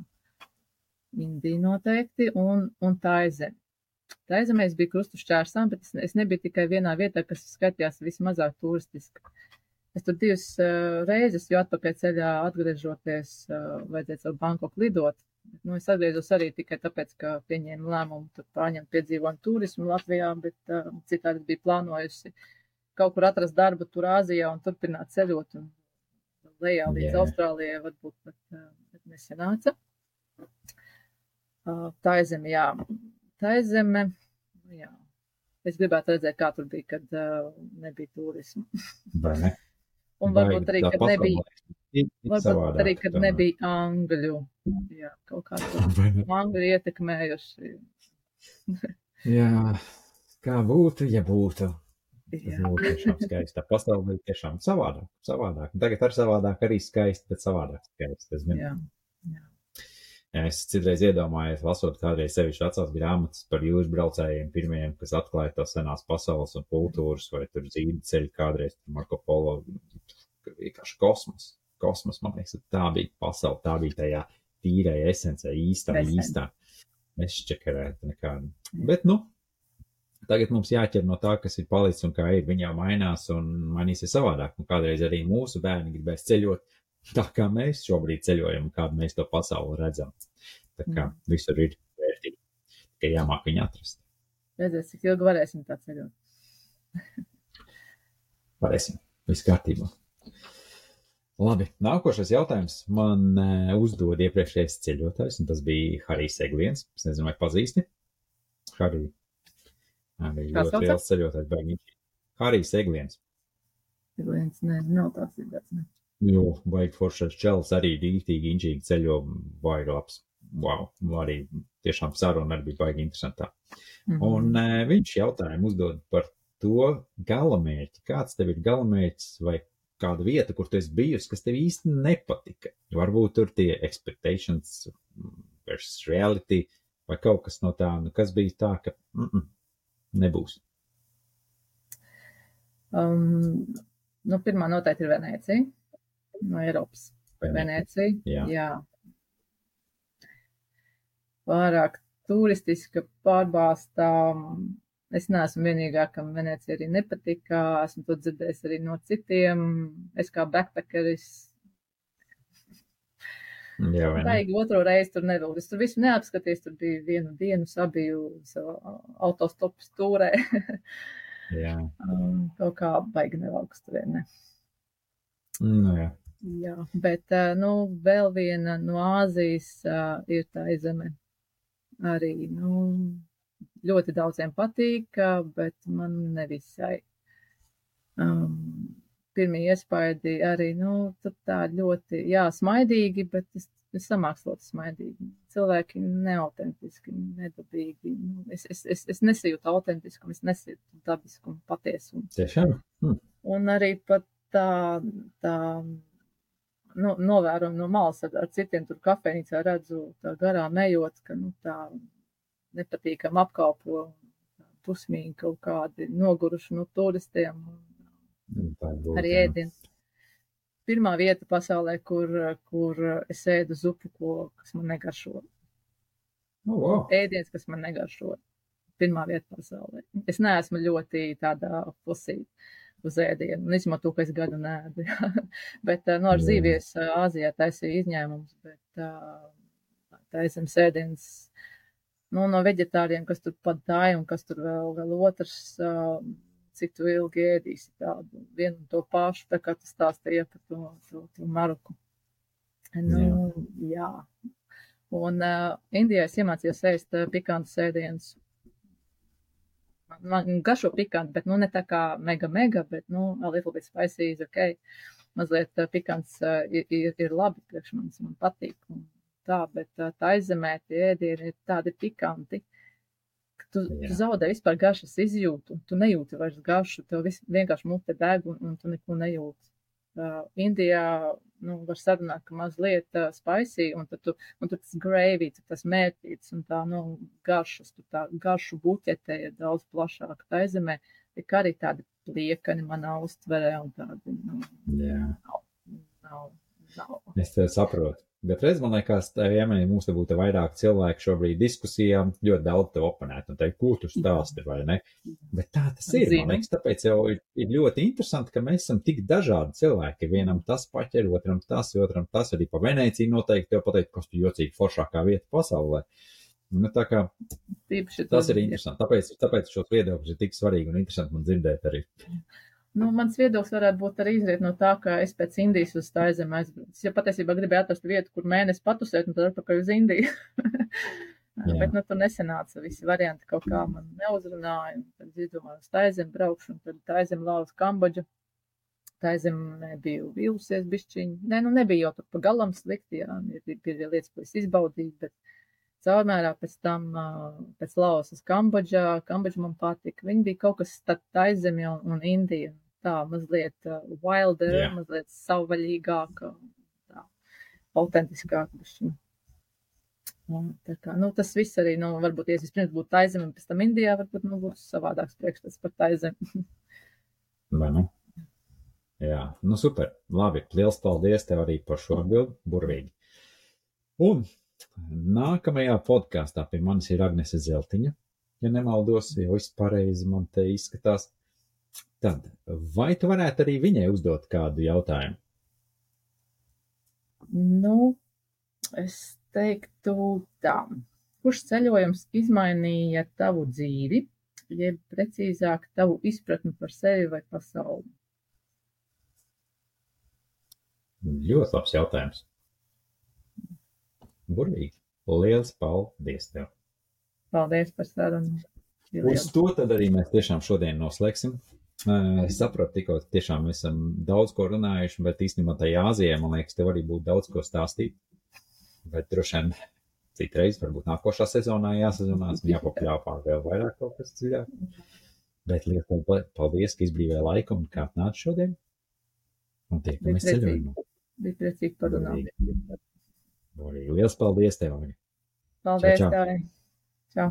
Indija noteikti un, un tā ir zeme. Tā ir zeme, es biju krustu šķērsām, bet es, es nebiju tikai vienā vietā, kas skatījās vismazāk turistiski. Es tur divas uh, reizes, jo atpakaļ ceļā atgriežoties, uh, vajadzēja caur Bankoku lidot. Nu, es atgriezos arī tikai tāpēc, ka pieņēmu lēmumu pārņemt piedzīvojumu turismu Latvijā, bet uh, citādi biju plānojusi kaut kur atrast darbu tur Āzijā un turpināt ceļot un lejā līdz yeah. Austrālijai varbūt pat, uh, bet nesanāca. Uh, tā zeme, jā. Tā zeme, jā. Es gribētu redzēt, kā tur bija, kad uh, nebija turismu. Vai ne? Un varbūt arī, kad nebija, ir- ir varbūt arī, kad nebija angļu. Jā, kaut kā ne? angļu ietekmējuši. Jā, kā būtu, ja būtu. Tas būtu tiešām skaisti. Tā pasaule bija tiešām savādāk. savādāk. Tagad ar savādāk arī skaisti, bet savādāk skaisti. Es, citreiz iedomājos, lasot kādreiz sevišķi vecās grāmatas par jūras braucējiem, pirmajiem, kas atklāja tās senās pasaules un kultūras, vai tur zīdi ceļi kādreiz, tur Marko Polo, vienkārši kosmos. Kosmos, man liekas, tā bija pasaule, tā bija tajā tīrai esencē, īstā, Esence. īstā. Nešķekarēt nekādu. Bet, nu, tagad mums jāķer no tā, kas ir palicis un kā ir. Viņa jau mainās un mainīsies savādāk. Un kādreiz arī mūsu bērni gribēs ceļot tā, kā mēs šobrīd ceļojam, kādu mēs to pasauli redzam. Tā kā Mm. visur ir vērtība. Tikai jāmāk viņu atrast. Redzēs, cik ilgi varēsim tā ceļot. Varēsim. Viss kārtībā. Labi, nākošais jautājums man e, uzdod iepriekšējais ceļotājs, un tas bija Harijs Egliens. Es nezinu, vai pazīsti. Harij. Arī ļoti liels ceļotājs. Harijs Egliens. Viens, ne, nav tāds idejas. Jo, vajag foršais čels arī dīktīgi, inčīgi ceļo, vai labs. Wow, arī tiešām saruna arī bija baigi interesantā. Mhm. Un uh, viņš jautājumu uzdod par to galamērķi. Kāds tev ir galamērķis vai kāda vieta, kur tu esi bijusi, kas tev īsti nepatika? Varbūt tur tie expectations versus reality vai kaut kas no tā, nu kas bija tā, ka mm -mm, nebūs. Um, nu, pirmā noteikti ir Venecija. No Eiropas. Venecija. Jā. Jā. Pārāk turistiska pārbāstām. Es neesmu vienīgā, kam Venecija arī nepatika. Esmu to dzirdējis arī no citiem. Es kā backpackeris Jā? Baigi otro reizi tur nebija. Es tur visu neapskatīju. Tur bija vienu dienu, sabiju autostopu stūrē. Jā. Um, Kaut kā baigi nevalks tur. Ne. Nu, jā. Jā, bet nu, vēl viena no Āzijas ir tā zeme. Arī nu, ļoti daudziem patīk, bet man nevisai. Um, pirmie iespaidi arī, nu, tur tā ļoti, jā, smaidīgi, bet es, es samākslot smaidīgi. Cilvēki neautentiski, nedabīgi. Nu, es, es, es, es nesajūtu autentiskumu, es nesajūtu dabiskumu, patiesumu. Tiešām? Hm. Un arī pat tā, tā nu, novēroju no malas ar, ar citiem tur kafejnīcā redzu tā garām ejot, ka, nu, tā nepatīkam apkalpo pusmīgi kaut kādi noguruši no turistiem. Arī ēdiens. Pirmā vieta pasaulē, kur, kur es ēdu zupu, ko, kas man negaršo. Oh, wow. Ēdiens, kas man negaršo. Pirmā vieta pasaulē. Es neesmu ļoti tādā pusī uz ēdienu, un izmanto to, ka es gadu nēdu. bet, no nu, ar zīvies Āzijā taisīja izņēmums, bet taisam sēdienas, nu, no veģetāriem, kas tur pat tāja un kas tur vēl, vēl otrs, cik tu ilgi ēdīsi tādu vienu un to pašu, tā kā tas stāstīja par to, to, to Maroku. Nu, jā. jā. Un uh, Indijā es iemācījos ēst uh, pikantus ēdienus man garšo pikanti, bet, nu, ne tā kā mega, mega, bet, nu, a little bit spicy is ok. Mazliet uh, pikants uh, ir, ir, ir labi priekš manis, man patīk. Un tā, bet uh, tā aizemē tie ēdieni ir tādi pikanti, ka tu, tu zaudē vispār garšas izjūtu. Tu nejūti vairs garšu, tev vis, vienkārši mute deg un, un tu neko nejūti. Uh, Indijā nu, var sarunāt, ka mazliet uh, spicy, un tad tu, un tad tas gravy, tas mērķīts, un tā, nu, garšas, tu tā garšu buķete ir daudz plašāka. Tā zemē ir arī tādi pliekani manā uztverē, un tādi, nu, Jā. nav, nav, nav. Es saprotu. Bet redz, man liekas, iemenī mums te būtu vairāk cilvēku šobrīd diskusijām, ļoti daudz te oponēt un teikt, ko tu stāsti vai ne. Bet tā tas ir, man liekas, tāpēc jau ir, ir ļoti interesanti, ka mēs esam tik dažādi cilvēki. Vienam tas paķer, otram tas, otram tas, arī pa Venēciju noteikti jau pateikt, kas tu jocīgi foršākā vieta pasaulē. Nu, tā kā tas ir interesanti. Tāpēc, tāpēc šos viedokļus ir tik svarīgi un interesanti man dzirdēt arī. Nu, mans viedoklis varētu būt arī izriet no tā, ka es pēc Indijas uz tā zemi aizbraucu. Es jau patiesībā gribēju atrast vietu, kur mēnesi patusēt, un tad atpakaļ uz Indiju. Bet, nu, tur nesenāca visi varianti, kaut kā man neuzrunāja, un tad izdomāju uz tā zemi braukšu, un tad tā zemi lauz Kambodžu. Tā zemi nebija vīlusies bišķiņi. Nē, nu, nebija jau tur pa galam slikti, jā, ir, ir lietas, ko es izbaudīju, bet caurmērā pēc tam, pēc lausas Kambodžā, Kambodža man patika. Viņi bija kaut kas starp Taizemi un, un Indiju. Tā mazliet wilder, yeah. mazliet savvaļīgāka, tā, autentiskāka. Tā kā, nu, tas viss arī, nu, varbūt, ja vispirms būtu Taizemi un pēc tam Indijā, varbūt, nu, būtu savādāks priekšstats par Taizemi. Vai nu? Jā, nu super. Labi, liels paldies tev arī par šo atbildi. Burvīgi. Un Nākamajā podkāstā pie manis ir Agnese Zeltiņa. Ja nemaldos, jau viss pareizi man te izskatās. Tad, vai tu varētu arī viņai uzdot kādu jautājumu? Nu, es teiktu tā. Kurš ceļojums izmainīja tavu dzīvi, jeb precīzāk tavu izpratni par sevi vai pasauli? Ļoti labs jautājums. Burvīgi. Liels paldies tev! Paldies par sarunu! Uz to tad arī mēs tiešām šodien noslēgsim. Es saprotu, tikko tiešām esam daudz ko runājuši, bet īstenībā tajā Āzijā, man liekas, tev arī būtu daudz ko stāstīt. Bet droši vien citreiz, varbūt nākošā sezonā jāsazonās un jāpapļāpā vēl vairāk kaut kas dziļāk. Bet liels paldies, ka izbrīvēja laiku un kā atnāci šodien. Un tiekamies ceļojumā. Bija priecīgi parunāt. Liels paldies tev! Paldies, čau, čau. Tev! Čau!